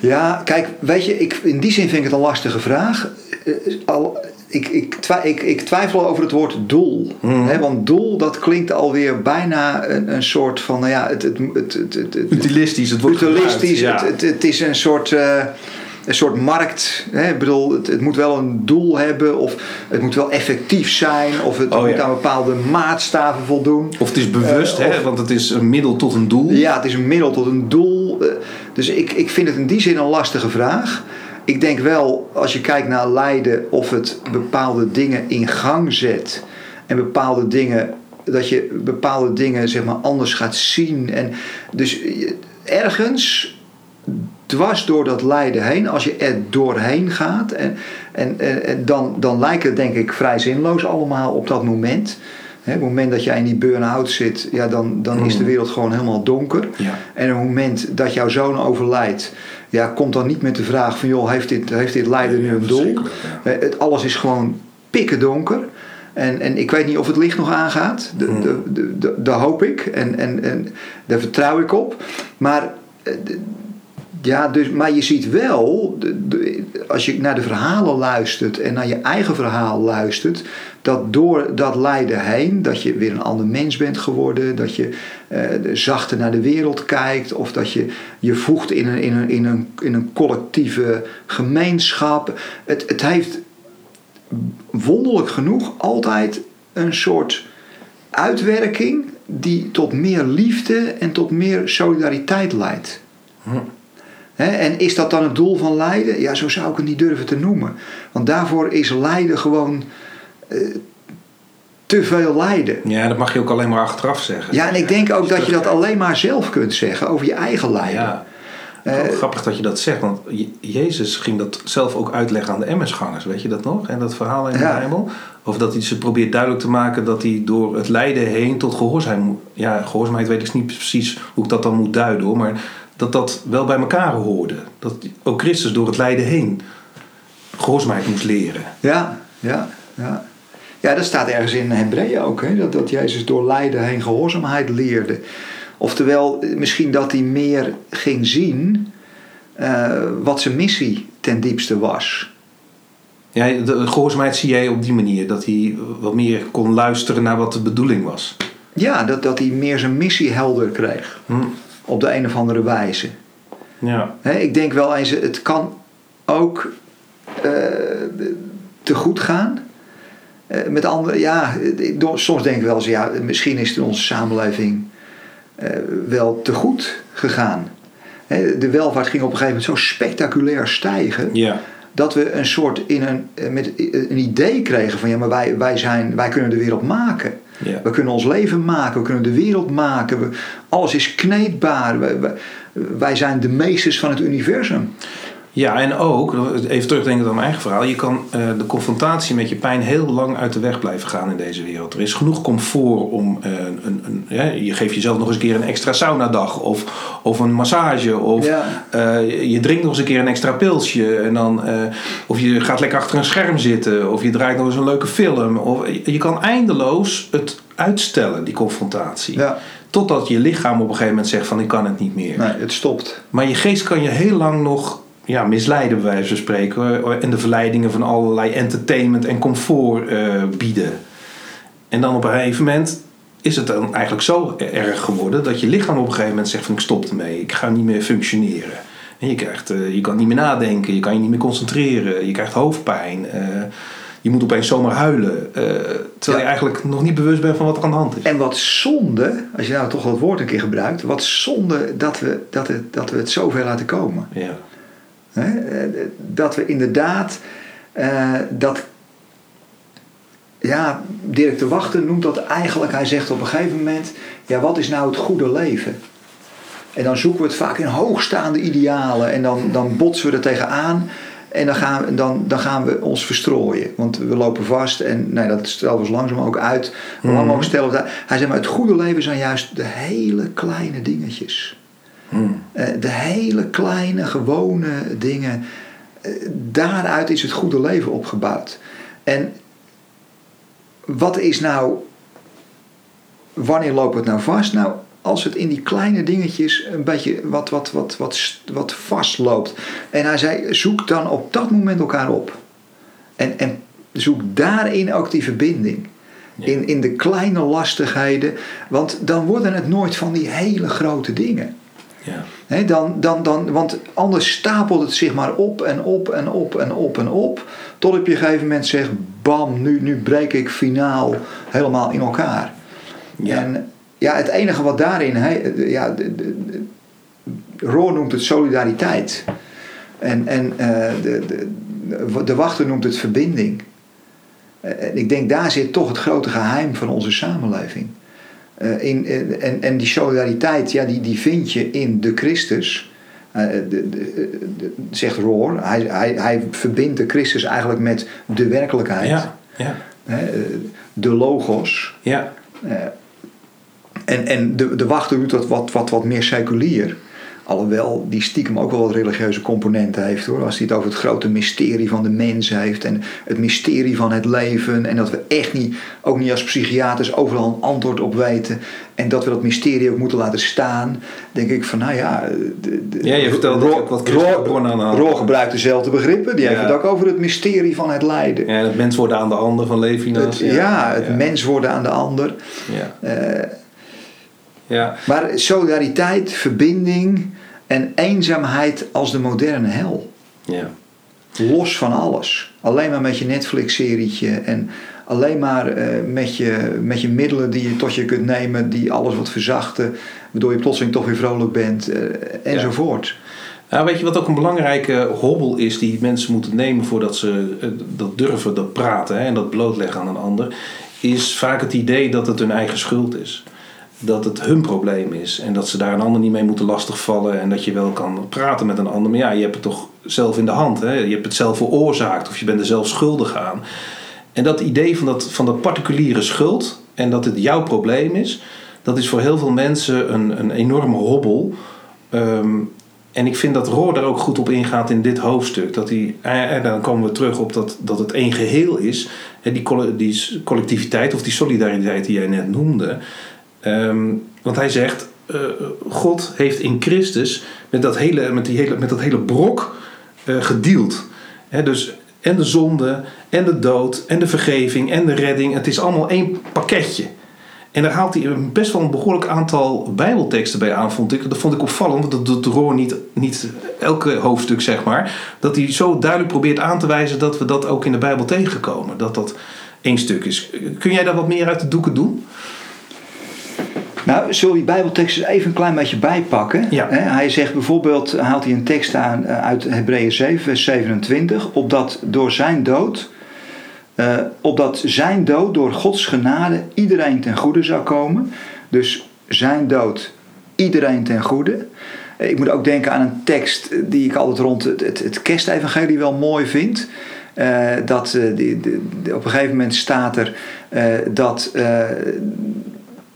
Ja, kijk, weet je, ik, in die zin vind ik het een lastige vraag. Eh, Al, ik, ik, ik, ik twijfel over het woord doel. Hè, want doel, dat klinkt alweer bijna een, een soort van, nou ja, het, het, het, het, het, Utilistisch, het wordt utilistisch. ja. Het, het, het is een soort. eh, een soort markt. Hè? Ik bedoel, het, het, moet wel een doel hebben, of het moet wel effectief zijn, of het Oh, moet ja. aan bepaalde maatstaven voldoen. Of het is bewust, Eh, hè, of- want het is een middel tot een doel. Ja, het is een middel tot een doel. Eh, Dus ik, ik vind het in die zin een lastige vraag. Ik denk wel, als je kijkt naar lijden, of het bepaalde dingen in gang zet. En bepaalde dingen, dat je bepaalde dingen zeg maar anders gaat zien. En dus je- ergens dwars door dat lijden heen, als je er doorheen gaat, en, en, en, dan, dan lijkt het denk ik vrij zinloos allemaal op dat moment. Op het moment dat jij in die burn-out zit, ja, dan, dan is de wereld gewoon helemaal donker. Ja. En op het moment dat jouw zoon overlijdt, ja, komt dan niet met de vraag van joh, heeft dit, heeft dit lijden nu een doel? ja. Het, alles is gewoon pikken donker. En, en ik weet niet of het licht nog aangaat. De, Hmm. de, de, de- daar hoop ik. En, en, en daar vertrouw ik op. Maar, eh, ja, dus, maar je ziet wel, als je naar de verhalen luistert en naar je eigen verhaal luistert, dat door dat lijden heen, dat je weer een ander mens bent geworden, dat je eh, zachter naar de wereld kijkt, of dat je je voegt in een, in een, in een, in een collectieve gemeenschap. Het, het heeft wonderlijk genoeg altijd een soort uitwerking die tot meer liefde en tot meer solidariteit leidt. Hè, en is dat dan het doel van lijden? Ja, zo zou ik het niet durven te noemen. Want daarvoor is lijden gewoon eh, te veel lijden. Ja, dat mag je ook alleen maar achteraf zeggen. Ja, en ik denk ook dat je dat alleen maar zelf kunt zeggen over je eigen lijden. Ja. Wel grappig dat je dat zegt, want Je- Jezus ging dat zelf ook uitleggen aan de Emmersgangers, weet je dat nog? En dat verhaal in de Ja. Bijbel? Of dat hij ze probeert duidelijk te maken dat hij door het lijden heen tot gehoorzaamheid moet. Ja, gehoorzaamheid weet ik niet precies hoe ik dat dan moet duiden hoor, maar dat dat wel bij elkaar hoorde. Dat ook Christus door het lijden heen gehoorzaamheid moest leren. Ja, ja, ja. Ja, dat staat ergens in Hebreeën ook, hè? Dat, dat Jezus door lijden heen gehoorzaamheid leerde. Oftewel, misschien dat hij meer ging zien eh, wat zijn missie ten diepste was. Ja, de gehoorzaamheid zie jij op die manier, dat hij wat meer kon luisteren naar wat de bedoeling was. Ja, dat, dat hij meer zijn missie helder kreeg. Hm. Op de een of andere wijze. Ja. Ik denk wel eens, het kan ook eh, te goed gaan. Eh, met andere, ja, soms denk ik wel eens, ja, misschien is het in onze samenleving eh, wel te goed gegaan. De welvaart ging op een gegeven moment zo spectaculair stijgen. Ja. Dat we een soort in een, eh, met een idee kregen van ja, maar wij, wij, zijn, wij kunnen de wereld maken. Ja. We kunnen ons leven maken, we kunnen de wereld maken. We, alles is kneedbaar. Wij, wij, wij zijn de meesters van het universum. Ja, en ook, even terugdenken aan mijn eigen verhaal. Je kan eh, de confrontatie met je pijn heel lang uit de weg blijven gaan in deze wereld. Er is genoeg comfort om, eh, een, een, ja, je geeft jezelf nog eens een keer een extra saunadag of, of een massage. Of Ja. eh, je drinkt nog eens een keer een extra pilsje. En dan, of je gaat lekker achter een scherm zitten. Of je draait nog eens een leuke film. Of, je kan eindeloos het uitstellen, die confrontatie. Ja. Totdat je lichaam op een gegeven moment zegt van ik kan het niet meer. Nee, het stopt. Maar je geest kan je heel lang nog ja, misleiden, bij wijze van spreken. hoor. En de verleidingen van allerlei entertainment en comfort eh, bieden. En dan op een gegeven moment is het dan eigenlijk zo erg geworden dat je lichaam op een gegeven moment zegt van ik stop ermee, ik ga niet meer functioneren. En je, krijgt, eh, je kan niet meer nadenken, je kan je niet meer concentreren, je krijgt hoofdpijn. eh, je moet opeens zomaar huilen. eh, terwijl je eigenlijk nog niet bewust bent van wat er aan de hand is. En wat zonde, als je nou toch dat woord een keer gebruikt, wat zonde dat we, dat het, dat we het zover laten komen. Ja. Hè? Dat we inderdaad eh, dat. Ja, Dirk de Wachter noemt dat eigenlijk. Hij zegt op een gegeven moment: ja, wat is nou het goede leven? En dan zoeken we het vaak in hoogstaande idealen en dan, dan botsen we er tegenaan. En dan gaan, we, dan, dan gaan we ons verstrooien. Want we lopen vast en nee, dat stellen we ons langzaam ook uit. Hoe lang ook stellen we. Hij zegt maar: het goede leven zijn juist de hele kleine dingetjes. Hmm. Eh, de hele kleine, gewone dingen. eh, daaruit is het goede leven opgebouwd. En wat is nou. Wanneer loopt het nou vast? Nou, als het in die kleine dingetjes een beetje wat, wat, wat, wat, wat vastloopt. En hij zei: zoek dan op dat moment elkaar op. En, en zoek daarin ook die verbinding. In, in de kleine lastigheden. Want dan worden het nooit van die hele grote dingen. Ja. dan, dan, dan, want anders stapelt het zich maar op en op en op en op en op. Tot op je gegeven moment zegt, bam, nu, nu breek ik finaal helemaal in elkaar. Ja. En ja, het enige wat daarin, he, ja, de, de, de, Roor noemt het solidariteit. En, en uh, de, de, de wachter noemt het verbinding. En ik denk daar zit toch het grote geheim van onze samenleving. Uh, in, en, en die solidariteit, ja, die, die vind je in de Christus. Uh, de, de, zegt Roor, hij, hij, hij verbindt de Christus eigenlijk met de werkelijkheid. Ja, ja. de logos. Ja. En, en de, de wachter doet dat wat, wat, wat meer seculier. Alhoewel die stiekem ook wel wat religieuze componenten heeft hoor. Als hij het over het grote mysterie van de mens heeft. En het mysterie van het leven. En dat we echt niet, ook niet als psychiaters, overal een antwoord op weten. En dat we dat mysterie ook moeten laten staan. Denk ik van nou ja. De, de, ja, je vertelt Ro, ook wat bronnen aan Ro gebruikt dezelfde begrippen. Die ja. heeft het ook over het mysterie van het lijden. Ja, het mens worden aan de ander van Levinas. Het, ja, ja, het mens worden aan de ander. Ja. Uh, ja. Maar solidariteit, verbinding en eenzaamheid als de moderne hel. Ja. Los van alles. Alleen maar met je Netflix-serietje en alleen maar uh, met, je, met je middelen die je tot je kunt nemen, die alles wat verzachten, waardoor je plotseling toch weer vrolijk bent, uh, enzovoort. Nou, weet je wat ook een belangrijke hobbel is die mensen moeten nemen voordat ze uh, dat durven, dat praten hè, en dat blootleggen aan een ander, is vaak het idee dat het hun eigen schuld is dat het hun probleem is en dat ze daar een ander niet mee moeten lastigvallen en dat je wel kan praten met een ander. Maar ja, je hebt het toch zelf in de hand. Hè? Je hebt het zelf veroorzaakt of je bent er zelf schuldig aan. En dat idee van dat, van dat particuliere schuld en dat het jouw probleem is, dat is voor heel veel mensen een, een enorme hobbel. Um, en ik vind dat Roor daar ook goed op ingaat in dit hoofdstuk. Dat hij, en dan komen we terug op dat, dat het één geheel is. Die, die collectiviteit of die solidariteit die jij net noemde. Um, want hij zegt, uh, God heeft in Christus met dat hele, met die hele, met dat hele brok uh, gedeeld. Dus en de zonde, en de dood, en de vergeving, en de redding. Het is allemaal één pakketje. En daar haalt hij best wel een behoorlijk aantal bijbelteksten bij aan, vond ik. Dat vond ik opvallend, want dat doet Roor niet, niet elke hoofdstuk, zeg maar. Dat hij zo duidelijk probeert aan te wijzen dat we dat ook in de Bijbel tegenkomen. Dat dat één stuk is. Kun jij daar wat meer uit de doeken doen? Nou, we die Bijbeltekst even een klein beetje bijpakken? Ja. Hij zegt bijvoorbeeld, haalt hij een tekst aan uit Hebreeën 7, vers 27, opdat door zijn dood, uh, opdat zijn dood door Gods genade iedereen ten goede zou komen. Dus zijn dood iedereen ten goede. Ik moet ook denken aan een tekst die ik altijd rond het, het, het kerstevangelie wel mooi vind. Uh, dat uh, die, die, op een gegeven moment staat er dat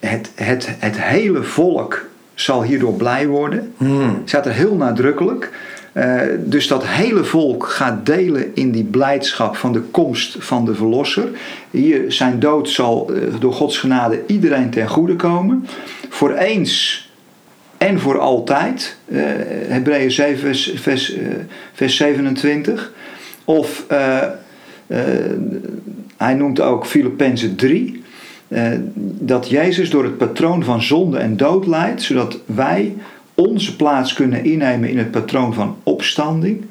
het, het, het hele volk zal hierdoor blij worden. Hmm. Staat er heel nadrukkelijk. Uh, dus dat hele volk gaat delen in die blijdschap van de komst van de Verlosser. Hier zijn dood zal uh, door Gods genade iedereen ten goede komen. Voor eens en voor altijd. Uh, Hebreeën 7 vers, vers, vers 27. Of hij noemt ook Filippenzen 3. Uh, dat Jezus door het patroon van zonde en dood leidt, zodat wij onze plaats kunnen innemen in het patroon van opstanding.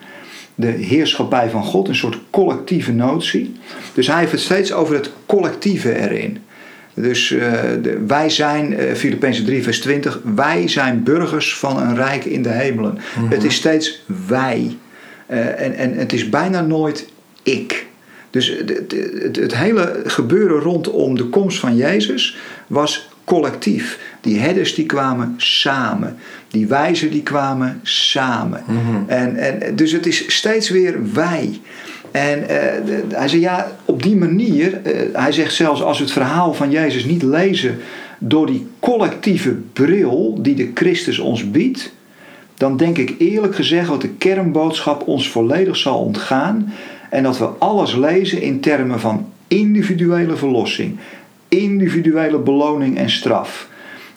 De heerschappij van God, een soort collectieve notie. Dus hij heeft het steeds over het collectieve erin. Dus uh, de, wij zijn, uh, Filippenzen 3 vers 20, wij zijn burgers van een rijk in de hemelen. Mm -hmm. Het is steeds wij. en, en het is bijna nooit ik. Dus het, het, het, hele gebeuren rondom de komst van Jezus was collectief. Die herders die kwamen samen. Die wijzen die kwamen samen. Mm -hmm. en, en, dus het is steeds weer wij. En uh, de, hij zei ja, op die manier, uh, hij zegt zelfs als we het verhaal van Jezus niet lezen door die collectieve bril die de Christus ons biedt, dan denk ik eerlijk gezegd dat de kernboodschap ons volledig zal ontgaan en dat we alles lezen in termen van individuele verlossing, individuele beloning en straf.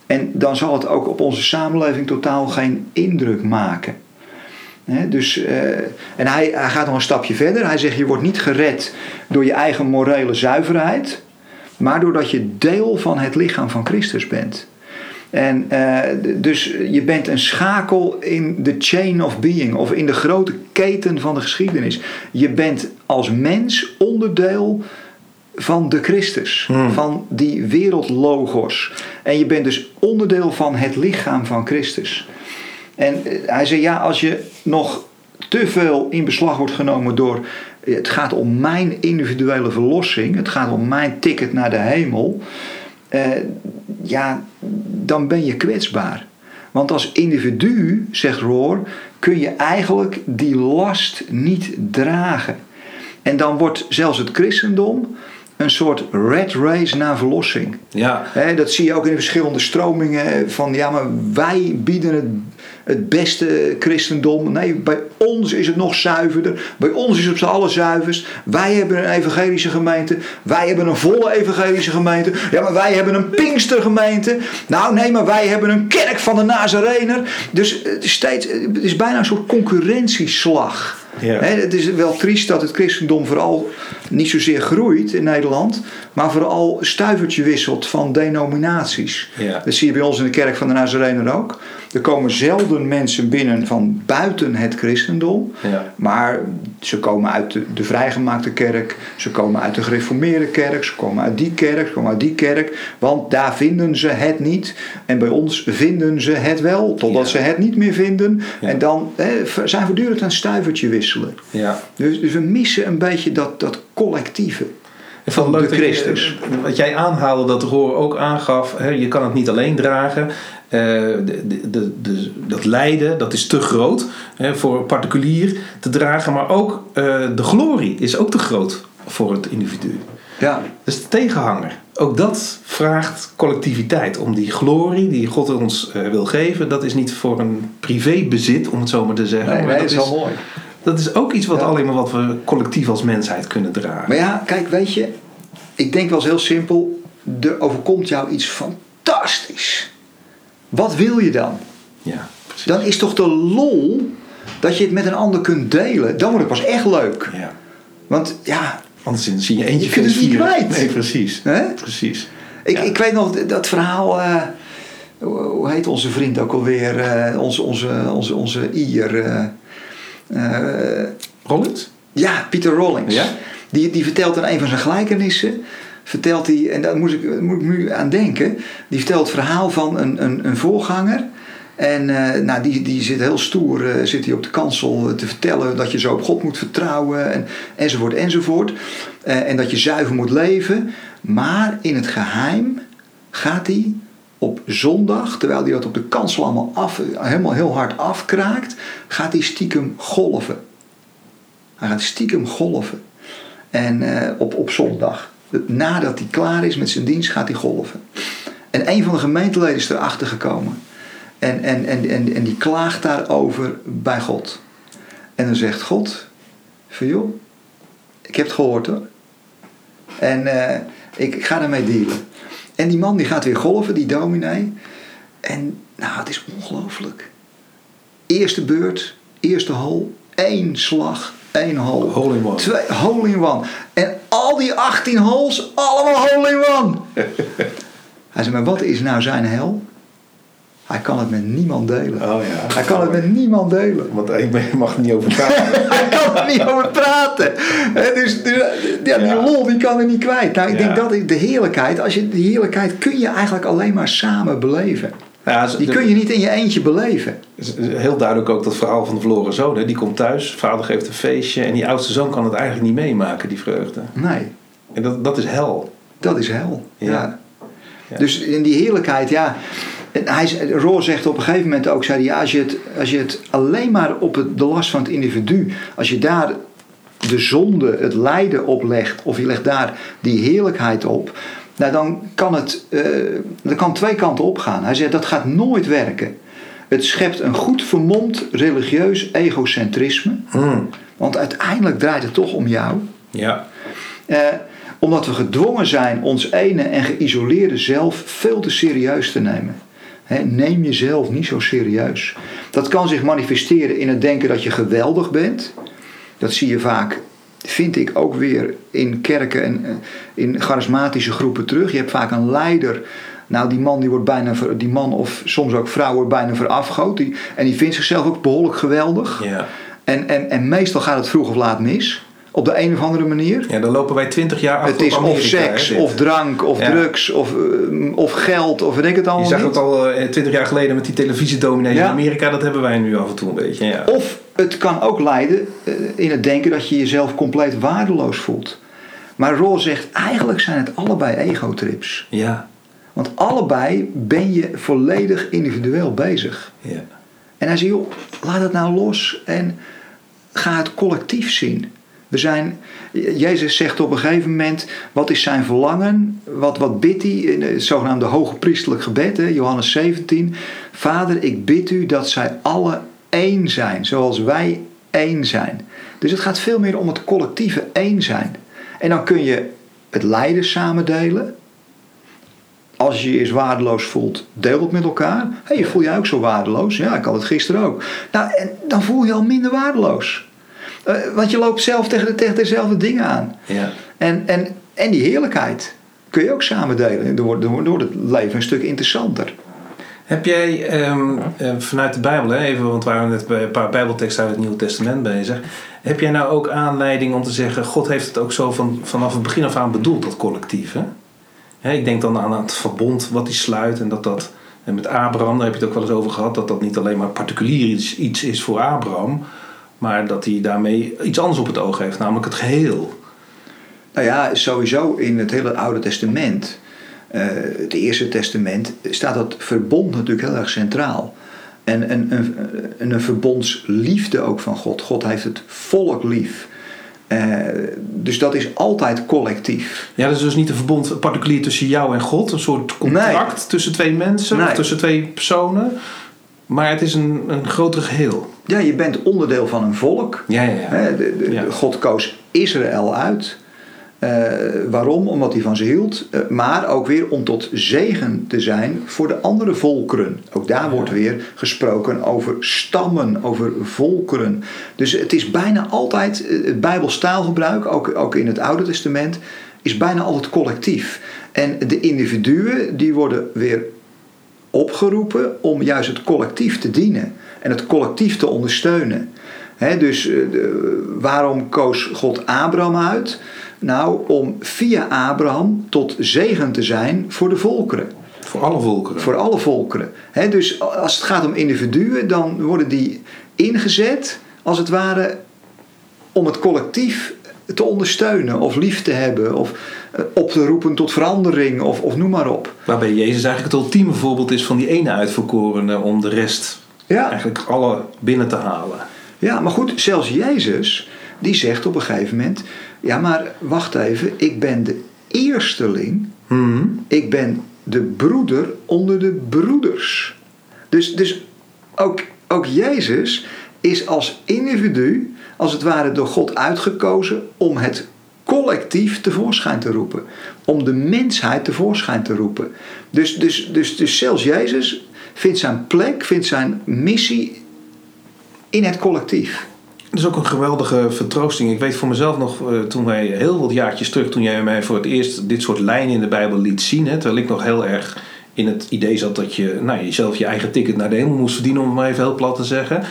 En dan zal het ook op onze samenleving totaal geen indruk maken. Dus, uh, en hij, hij gaat nog een stapje verder. Hij zegt: Je wordt niet gered door je eigen morele zuiverheid, maar doordat je deel van het lichaam van Christus bent. En uh, dus je bent een schakel in de chain of being of in de grote keten van de geschiedenis. Je bent als mens onderdeel van de Christus, hmm. van die wereldlogos. En je bent dus onderdeel van het lichaam van Christus. En hij zei: Ja, als je nog te veel in beslag wordt genomen door. Het gaat om mijn individuele verlossing, het gaat om mijn ticket naar de hemel. Uh, ja, dan ben je kwetsbaar. Want als individu, zegt Roor, kun je eigenlijk die last niet dragen. En dan wordt zelfs het christendom een soort red race naar verlossing. Ja. dat zie je ook in de verschillende stromingen van ja, maar wij bieden het het beste christendom. Nee, bij ons is het nog zuiverder. Bij ons is het op z'n allen zuiverst. Wij hebben een evangelische gemeente. Wij hebben een volle evangelische gemeente. Ja, maar wij hebben een Pinkstergemeente. Nou, nee, maar wij hebben een kerk van de Nazarener. Dus het is, steeds, het is bijna een soort concurrentieslag. Ja. het is wel triest dat het christendom vooral niet zozeer groeit in Nederland, maar vooral stuivertje wisselt van denominaties. Ja. Dat zie je bij ons in de kerk van de Nazarener ook. Er komen zelden mensen binnen van buiten het christendom. Ja. Maar ze komen uit de, de, vrijgemaakte kerk. Ze komen uit de gereformeerde kerk. Ze komen uit die kerk. Ze komen uit die kerk. Want daar vinden ze het niet. En bij ons vinden ze het wel. Totdat ze het niet meer vinden. En dan hè, zijn voortdurend een stuivertje wisselen. Ja. Dus, dus we missen een beetje dat, dat collectieve van de Christus. wat jij aanhaalde, dat Roor ook aangaf, hè, je kan het niet alleen dragen. Uh, de, de, de, dat lijden, dat is te groot hè, voor een particulier te dragen. Maar ook uh, de glorie is ook te groot voor het individu. Ja. Dus de tegenhanger. Ook dat vraagt collectiviteit. Om die glorie die God ons uh, wil geven, dat is niet voor een privébezit, om het zo maar te zeggen. Nee, maar dat is wel mooi. Dat is ook iets wat alleen maar wat we collectief als mensheid kunnen dragen. Maar ja, kijk, weet je, ik denk wel eens heel simpel. Er overkomt jou iets fantastisch. Wat wil je dan? Ja, precies. Dan is toch de lol dat je het met een ander kunt delen. Dan wordt het pas echt leuk. Ja. Want ja. Anders zie je eentje je kunt het niet kwijt. Nee, precies. Precies. Ik, ik weet nog dat verhaal. Uh, hoe heet onze vriend ook alweer? Uh, onze, onze, onze, onze Ier. Uh, Rollins? Ja, Pieter Rollins. Ja? Die, die vertelt in een van zijn gelijkenissen vertelt hij, en daar moet ik, moet ik nu aan denken, die vertelt het verhaal van een, een, een voorganger. En uh, nou, die, die zit heel stoer uh, zit hij op de kansel te vertellen dat je zo op God moet vertrouwen en, enzovoort enzovoort. En dat je zuiver moet leven. Maar in het geheim gaat hij op zondag, terwijl hij dat op de kansel allemaal af, helemaal heel hard afkraakt, gaat hij stiekem golven. Hij gaat stiekem golven. En op, op zondag nadat hij klaar is met zijn dienst, gaat hij golven. En een van de gemeenteleden is erachter gekomen. En, en, en, en, en die klaagt daarover bij God. En dan zegt God: van joh, ik heb het gehoord hoor. En uh, ik, ik ga ermee dealen. En die man die gaat weer golven, die dominee. En nou, het is ongelooflijk. Eerste beurt, eerste hol, één slag, één hole. Hole in one. Twee, hole in one. En al die 18 holes, allemaal hole in one. *laughs* Hij zei, maar wat is nou zijn hel? Hij kan het met niemand delen. Oh ja. Hij kan het met niemand delen. Want ik mag er niet over praten. *laughs* hij kan er niet over praten. Dus, dus ja, die lol die kan er niet kwijt. Nou, ik denk dat is de heerlijkheid. Als je, die heerlijkheid kun je eigenlijk alleen maar samen beleven. Ja, die kun je niet in je eentje beleven. Heel duidelijk ook dat verhaal van de verloren zoon. Hè? Die komt thuis, vader geeft een feestje en die oudste zoon kan het eigenlijk niet meemaken, die vreugde. Nee. En dat, dat is hel. Dat is hel, ja. ja. Dus in die heerlijkheid, ja. Hij, Roor zegt op een gegeven moment ook, zei hij, als, je het, als je het alleen maar op het, de last van het individu, als je daar de zonde, het lijden oplegt, of je legt daar die heerlijkheid op, nou, dan kan het uh, dat kan twee kanten op gaan. Hij zegt dat gaat nooit werken. Het schept een goed vermomd religieus egocentrisme. Hmm. Want uiteindelijk draait het toch om jou. Ja. Uh, omdat we gedwongen zijn ons ene en geïsoleerde zelf veel te serieus te nemen. Neem jezelf niet zo serieus. Dat kan zich manifesteren in het denken dat je geweldig bent. Dat zie je vaak vind ik ook weer in kerken en in charismatische groepen terug. Je hebt vaak een leider Nou, die man, die wordt bijna, die man of soms ook vrouw wordt bijna verafgoot. Die, en die vindt zichzelf ook behoorlijk geweldig. Ja. En, en, en meestal gaat het vroeg of laat mis. Op de een of andere manier. ja, dan lopen wij twintig jaar achter Het is op of seks, hè, of drank, of Ja. drugs, of, eh, of geld, of weet ik het Je allemaal zag niet. het al eh, twintig jaar geleden met die televisiedominees Ja. in Amerika. Dat hebben wij nu af en toe een beetje. Ja. Of het kan ook leiden eh, in het denken dat je jezelf compleet waardeloos voelt. Maar Roll zegt, eigenlijk zijn het allebei egotrips. Ja. Want allebei ben je volledig individueel bezig. ja. En hij zegt, joh, laat het nou los en ga het collectief zien. We zijn, Jezus zegt op een gegeven moment, wat is zijn verlangen? Wat, wat bidt hij in het zogenaamde hoge priestelijk gebed, hè, Johannes 17. Vader, ik bid u dat zij alle één zijn, zoals wij één zijn. Dus het gaat veel meer om het collectieve één zijn. En dan kun je het lijden samen delen. Als je je eens waardeloos voelt, deel het met elkaar. Hé, hey, voel jij ook zo waardeloos? Ja, ik had het gisteren ook. Nou, en dan voel je al minder waardeloos. Eh, want je loopt zelf tegen, de, tegen dezelfde dingen aan. ja. En, en, en die heerlijkheid kun je ook samen delen. Dan wordt, wordt het leven een stuk interessanter. Heb jij ehm, eh, vanuit de Bijbel, hè, even, want we waren net bij een paar Bijbelteksten uit het Nieuwe Testament bezig. Heb jij nou ook aanleiding om te zeggen: God heeft het ook zo van, vanaf het begin af aan bedoeld, dat collectief? Hè? Hè, ik denk dan aan het verbond wat hij sluit en dat dat. En met Abraham, daar heb je het ook wel eens over gehad, dat dat niet alleen maar particulier iets, iets is voor Abraham, maar dat hij daarmee iets anders op het oog heeft, namelijk het geheel. Nou ja, sowieso in het hele Oude Testament, eh, het Eerste Testament, staat dat verbond natuurlijk heel erg centraal. En een, een, een, een verbondsliefde ook van God. God heeft het volk lief. Eh, dus dat is altijd collectief. Ja, dat is dus niet een verbond particulier tussen jou en God, een soort contract tussen twee mensen of tussen twee personen, maar het is een, een groter geheel. Ja, je bent onderdeel van een volk. Ja, ja, ja. Hè, de- de- Ja. God koos Israël uit. Eh, waarom? Omdat hij van ze hield. Eh, maar ook weer om tot zegen te zijn voor de andere volkeren. Ook daar wordt weer gesproken over stammen, over volkeren. Dus het is bijna altijd, eh, het Bijbels taalgebruik, ook, ook in het Oude Testament, is bijna altijd collectief. En de individuen die worden weer opgeroepen om juist het collectief te dienen en het collectief te ondersteunen. Dus eh, de- waarom koos God Abraham uit? Nou, om via Abraham tot zegen te zijn voor de volkeren, Voor alle volkeren. voor alle volkeren. Dus als het gaat om individuen, dan worden die ingezet als het ware om het collectief te ondersteunen of lief te hebben of eh, op te roepen tot verandering of, of noem maar op. Waarbij Jezus eigenlijk het ultieme voorbeeld is van die ene uitverkorene om de rest Ja. eigenlijk alle binnen te halen. Ja, maar goed, zelfs Jezus, die zegt op een gegeven moment: Ja, maar wacht even, ik ben de eersteling, Mhm. ik ben de broeder onder de broeders. Dus, dus ook, ook Jezus is als individu, als het ware door God uitgekozen om het collectief tevoorschijn te roepen. Om de mensheid tevoorschijn te roepen. Dus, dus, dus, dus zelfs Jezus vindt zijn plek, vindt zijn missie in het collectief. Dat is ook een geweldige vertroosting. Ik weet voor mezelf nog, eh, toen wij heel wat jaartjes terug, toen jij mij voor het eerst dit soort lijnen in de Bijbel liet zien, hè, terwijl ik nog heel erg in het idee zat dat je nou, jezelf je eigen ticket naar de hemel moest verdienen, om het maar even heel plat te zeggen.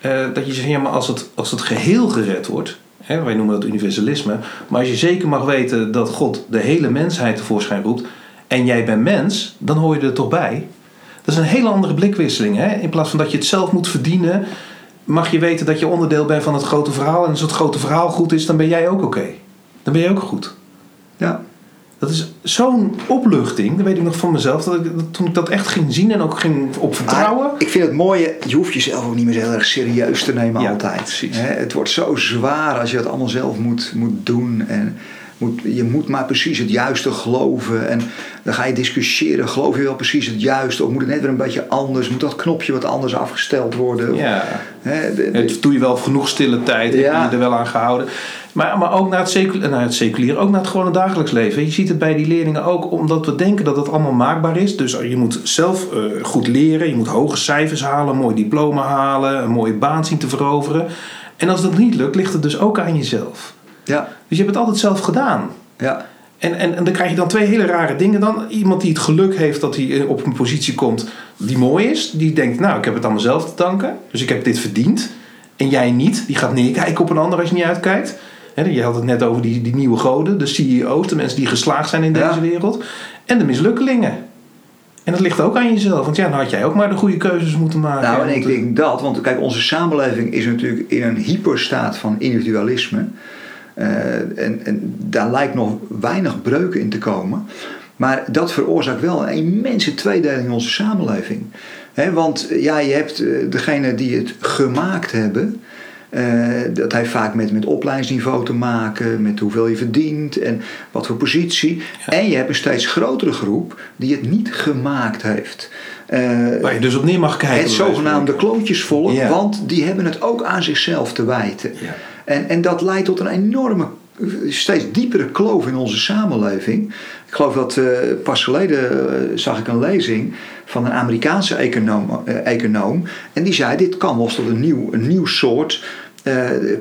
eh, dat je zegt, ja, maar als het, als het geheel gered wordt, hè, wij noemen dat universalisme, maar als je zeker mag weten dat God de hele mensheid tevoorschijn roept en jij bent mens, dan hoor je er toch bij. Dat is een hele andere blikwisseling. Hè? In plaats van dat je het zelf moet verdienen, mag je weten dat je onderdeel bent van het grote verhaal. En als het grote verhaal goed is, dan ben jij ook oké. Dan ben jij ook goed. Ja. Dat is zo'n opluchting, dat weet ik nog van mezelf, dat ik, dat toen ik dat echt ging zien en ook ging op vertrouwen. Ik vind het mooie, je hoeft jezelf ook niet meer heel erg serieus te nemen Ja, altijd. precies. Het wordt zo zwaar als je het allemaal zelf moet, moet doen. En moet, je moet maar precies het juiste geloven. En dan ga je discussiëren, geloof je wel precies het juiste? Of moet het net weer een beetje anders? Moet dat knopje wat anders afgesteld worden? Ja. Hè, de- de- Het doe je wel genoeg stille tijd, heb Ja. je je er wel aan gehouden. Maar, maar ook naar het, seculier, naar het seculier, ook naar het gewone dagelijks leven. Je ziet het bij die leerlingen ook, omdat we denken dat het allemaal maakbaar is. Dus je moet zelf eh, goed leren, je moet hoge cijfers halen, een mooi diploma halen, een mooie baan zien te veroveren. En als dat niet lukt, ligt het dus ook aan jezelf. ja, Dus je hebt het altijd zelf gedaan. ja. En, en, en dan krijg je dan twee hele rare dingen dan. Iemand die het geluk heeft dat hij op een positie komt die mooi is. Die denkt, nou, ik heb het aan mezelf te danken. Dus ik heb dit verdiend. En jij niet. Die gaat neerkijken op een ander als je niet uitkijkt. He, je had het net over die, die nieuwe goden. De CEO's, de mensen die geslaagd zijn in deze wereld. En de mislukkelingen. En dat ligt ook aan jezelf. Want ja, dan had jij ook maar de goede keuzes moeten maken. Nou, en ik Want, denk dat, want kijk, onze samenleving is natuurlijk in een hyperstaat van individualisme. Eh, en, en daar lijkt nog weinig breuken in te komen. Maar dat veroorzaakt wel een immense tweedeling in onze samenleving. Want ja, je hebt eh, degene die het gemaakt hebben. eh, dat heeft vaak met, met opleidingsniveau te maken, met hoeveel je verdient en wat voor positie. En je hebt een steeds grotere groep die het niet gemaakt heeft. Waar je dus op neer mag kijken. het zogenaamde klootjesvolk, Ja. want die hebben het ook aan zichzelf te wijten. Ja. En, en dat leidt tot een enorme, steeds diepere kloof in onze samenleving. Ik geloof dat eh, pas geleden eh, zag ik een lezing van een Amerikaanse econoom, eh, econoom. En die zei: Dit kan wel tot een nieuw, een nieuw soort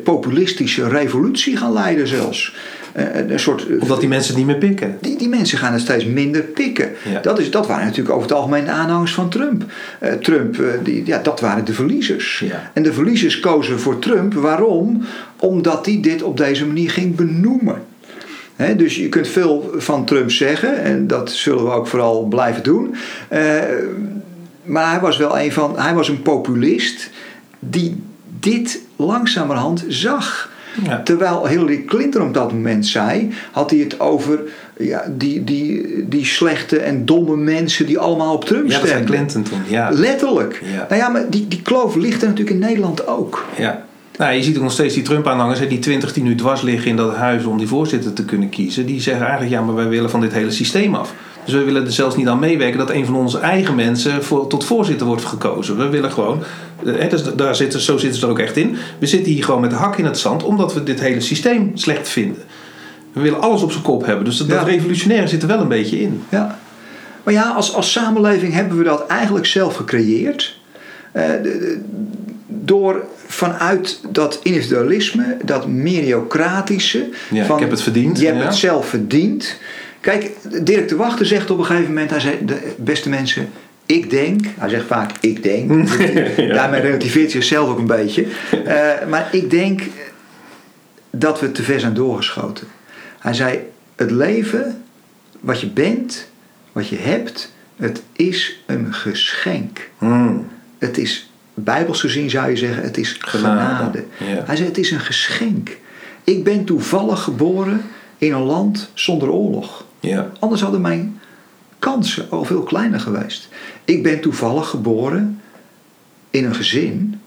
populistische revolutie gaan leiden, zelfs. Eh, een soort Omdat die mensen het niet meer pikken. die, die mensen gaan het steeds minder pikken. Ja. Dat, is, dat waren natuurlijk over het algemeen de aanhangers van Trump. Eh, Trump, eh, die, ja, dat waren de verliezers. Ja. En de verliezers kozen voor Trump. Waarom? Omdat hij dit op deze manier ging benoemen. Dus je kunt veel van Trump zeggen, en dat zullen we ook vooral blijven doen. Eh, maar hij was wel een van, hij was een populist die dit langzamerhand zag. Ja. Terwijl Hillary Clinton op dat moment zei, had hij het over ja, die, die, die slechte en domme mensen die allemaal op Trump Ja, dat zei. Clinton toen. Ja. Letterlijk. Ja. Nou ja, maar die, die kloof ligt er natuurlijk in Nederland ook. Ja. Nou, je ziet ook nog steeds die Trump-aanhangers, die 20 die nu dwars liggen in dat huis om die voorzitter te kunnen kiezen. Die zeggen eigenlijk, ja, maar wij willen van dit hele systeem af. Dus we willen er zelfs niet aan meewerken dat een van onze eigen mensen voor, tot voorzitter wordt gekozen. We willen gewoon, eh, hè, dus daar zitten, zo zitten ze er ook echt in. We zitten hier gewoon met de hak in het zand omdat we dit hele systeem slecht vinden. We willen alles op zijn kop hebben. Dus dat, dat Ja. revolutionaire zit er wel een beetje in. Ja. Maar ja, als, als samenleving hebben we dat eigenlijk zelf gecreëerd. Eh, de- de- door vanuit dat individualisme, dat meriocratische. Ja, ik heb het verdiend, Je hebt ja. het zelf verdiend. Kijk, Dirk de Wachter zegt op een gegeven moment, hij zei, de beste mensen, ik denk, hij zegt vaak ik denk, *laughs* daarmee relativeert hij zichzelf ook een beetje. *laughs* Eh, maar ik denk dat we te ver zijn doorgeschoten. Hij zei, het leven, wat je bent, wat je hebt, het is een geschenk. Hmm. Het is, bijbels gezien zou je zeggen, het is genade. Genade, ja. Hij zei, het is een geschenk. Ik ben toevallig geboren in een land zonder oorlog. Ja. Anders hadden mijn kansen al veel kleiner geweest. Ik ben toevallig geboren in een gezin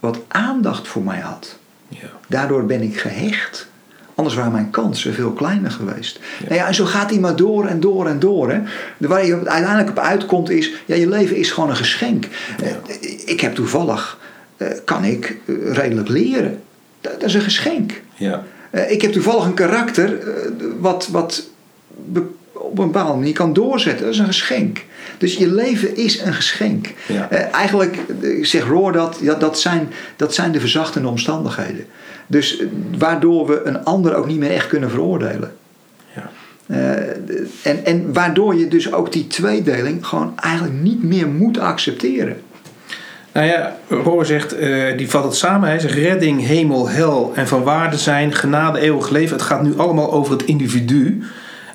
wat aandacht voor mij had. Ja. Daardoor ben ik gehecht. Anders waren mijn kansen veel kleiner geweest. Nou ja, en zo gaat hij maar door en door en door. Hè. Waar je uiteindelijk op uitkomt is... Ja, je leven is gewoon een geschenk. Eh, Ik heb toevallig... eh, kan ik eh, redelijk leren. Dat is een geschenk. Ja. Ik heb toevallig een karakter... wat, wat op een bepaalde manier kan doorzetten. Dat is een geschenk. Dus je leven is een geschenk. Ja. Eh, eigenlijk eh, zegt Roor dat, ja, dat, zijn, dat zijn de verzachtende omstandigheden. Dus eh, waardoor we een ander ook niet meer echt kunnen veroordelen. Ja. En, en waardoor je dus ook die tweedeling gewoon eigenlijk niet meer moet accepteren. Nou ja, Roor zegt, die vat het samen. Hij zegt redding, hemel, hel en van waarde zijn, genade, eeuwig leven. Het gaat nu allemaal over het individu.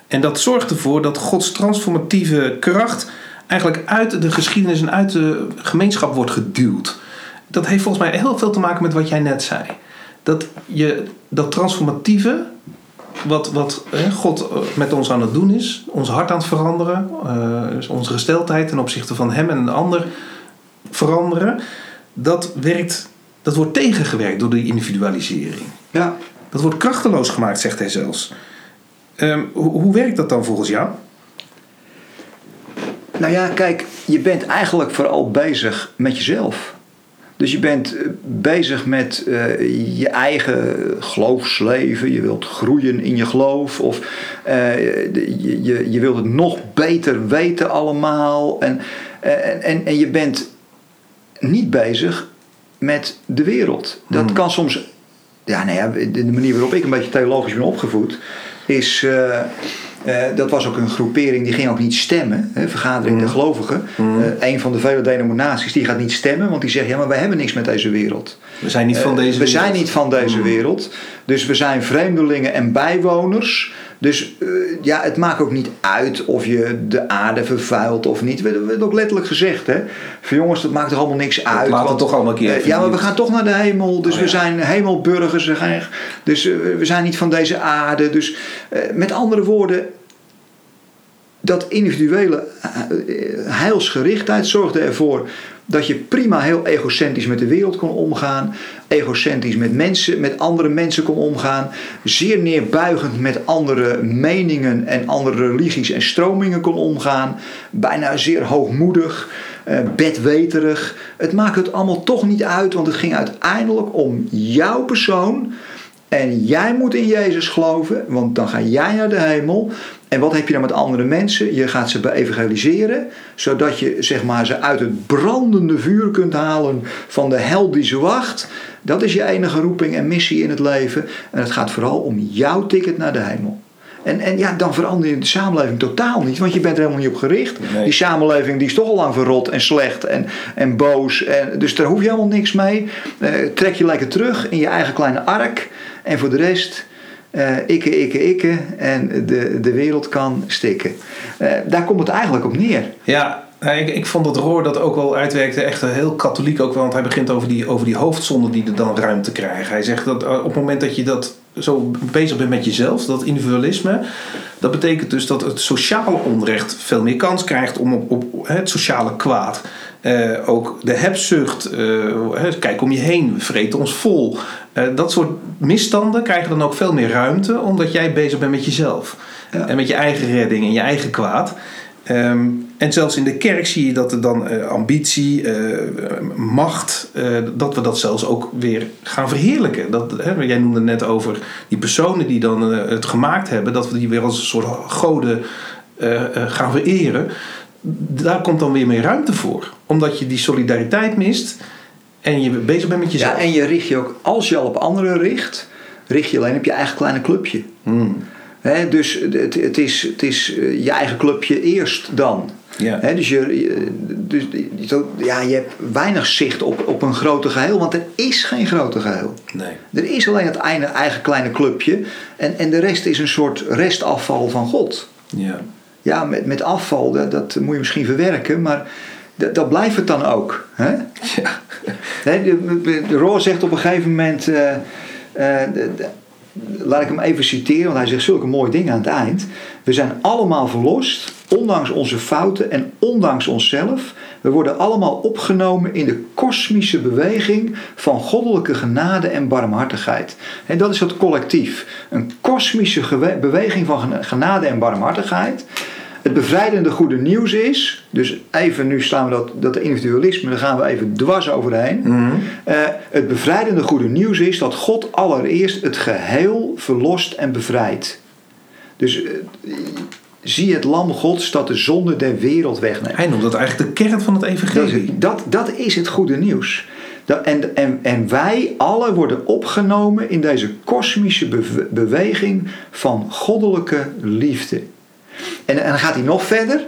En dat zorgt ervoor dat Gods transformatieve kracht eigenlijk uit de geschiedenis en uit de gemeenschap wordt geduwd. Dat heeft volgens mij heel veel te maken met wat jij net zei. Dat je dat transformatieve, wat, wat hè, God eh, met ons aan het doen is, ons hart aan het veranderen, dus onze gesteldheid ten opzichte van hem en een ander veranderen, dat werkt, dat wordt tegengewerkt door die individualisering. Ja. Dat wordt krachteloos gemaakt, zegt hij zelfs. Ehm, hoe, hoe werkt dat dan volgens jou? Nou ja, kijk, je bent eigenlijk vooral bezig met jezelf. Dus je bent eh, bezig met eh, je eigen geloofsleven. Je wilt groeien in je geloof. Of eh, je, je, je wilt het nog beter weten allemaal. En, en, en, en je bent niet bezig met de wereld. Dat Hmm. kan soms... Ja, nou ja, de de manier waarop ik een beetje theologisch ben opgevoed... is. eh, eh, dat was ook een groepering die ging ook niet stemmen, hè, vergadering der gelovigen. Eh, een van de vele denominaties die gaat niet stemmen, want die zegt: ja, maar wij hebben niks met deze wereld. We zijn niet van deze we zijn wereld. niet van deze wereld. Dus we zijn vreemdelingen en bijwoners. Dus eh, ja, het maakt ook niet uit of je de aarde vervuilt of niet. We hebben ook letterlijk gezegd, hè. Van jongens, dat maakt er allemaal niks uit. het toch allemaal een keer eh, Ja, maar we gaan toch naar de hemel. Dus Oh, we zijn hemelburgers. we gaan- Dus eh, we zijn niet van deze aarde. Dus met andere woorden, dat individuele heilsgerichtheid zorgde ervoor dat je prima heel egocentrisch met de wereld kon omgaan, egocentrisch met mensen, met andere mensen kon omgaan, zeer neerbuigend met andere meningen en andere religies en stromingen kon omgaan, bijna zeer hoogmoedig, eh, bedweterig. Het maakt het allemaal toch niet uit, want het ging uiteindelijk om jouw persoon. En jij moet in Jezus geloven, want dan ga jij naar de hemel. En wat heb je dan met andere mensen? Je gaat ze evangeliseren, zodat je zeg maar, ze uit het brandende vuur kunt halen van de hel die ze wacht. Dat is je enige roeping en missie in het leven. En het gaat vooral om jouw ticket naar de hemel. En, en ja, dan verander je de samenleving totaal niet, want je bent er helemaal niet op gericht. Nee. Die samenleving die is toch al lang verrot en slecht en, en boos. En, dus daar hoef je helemaal niks mee. Eh, trek je lekker terug in je eigen kleine ark. En voor de rest, eh ikke, ikke, ikke. En de, de wereld kan stikken. Eh, daar komt het eigenlijk op neer. Ja, nou, ik, ik vond dat Roor dat ook wel uitwerkte. Echt heel katholiek ook wel. Want hij begint over die, over die hoofdzonden die er dan ruimte krijgen. Hij zegt dat eh, op het moment dat je dat zo bezig bent met jezelf, dat individualisme, dat betekent dus dat het sociale onrecht veel meer kans krijgt om op, op het sociale kwaad. Eh, ook de hebzucht, eh, kijk om je heen, we vreten ons vol. Eh, dat soort misstanden krijgen dan ook veel meer ruimte, omdat jij bezig bent met jezelf. Ja. En met je eigen redding en je eigen kwaad. Ehm, en zelfs in de kerk zie je dat er dan ambitie, macht, dat we dat zelfs ook weer gaan verheerlijken. Dat, hè, jij noemde net over die personen die dan het gemaakt hebben, dat we die weer als een soort goden gaan vereren. Daar komt dan weer meer ruimte voor, omdat je die solidariteit mist en je bezig bent met jezelf. Ja, en je richt je ook, als je al op anderen richt, richt je alleen op je eigen kleine clubje. Hmm. Hè, dus het, het is, het is eh, je eigen clubje eerst dan. Ja. Hè, dus je, dus, ja, je hebt weinig zicht op, op een grote geheel, want er is geen grote geheel. Nee. Er is alleen het eigen, eigen kleine clubje en, en de rest is een soort restafval van God. Ja. Ja, met, met afval, dat, dat moet je misschien verwerken, maar dat, dat blijft het dan ook. Hè? Ja. Nee, de, de, de Roor zegt op een gegeven moment. eh, eh, de- laat ik hem even citeren, want hij zegt zulke mooie dingen aan het eind. We zijn allemaal verlost, ondanks onze fouten en ondanks onszelf. We worden allemaal opgenomen in de kosmische beweging van goddelijke genade en barmhartigheid. En dat is het collectief. Een kosmische beweging van gena- genade en barmhartigheid. Het bevrijdende goede nieuws is, dus even nu slaan we dat, dat individualisme, daar gaan we even dwars overheen. Eh, het bevrijdende goede nieuws is dat God allereerst het geheel verlost en bevrijdt. Dus eh, zie het lam Gods dat de zonde der wereld wegneemt. Hij noemt dat eigenlijk de kern van het evangelie. dat, dat is het goede nieuws. Dat, en, en, en wij alle worden opgenomen in deze kosmische bewe- beweging van goddelijke liefde. En, en dan gaat hij nog verder.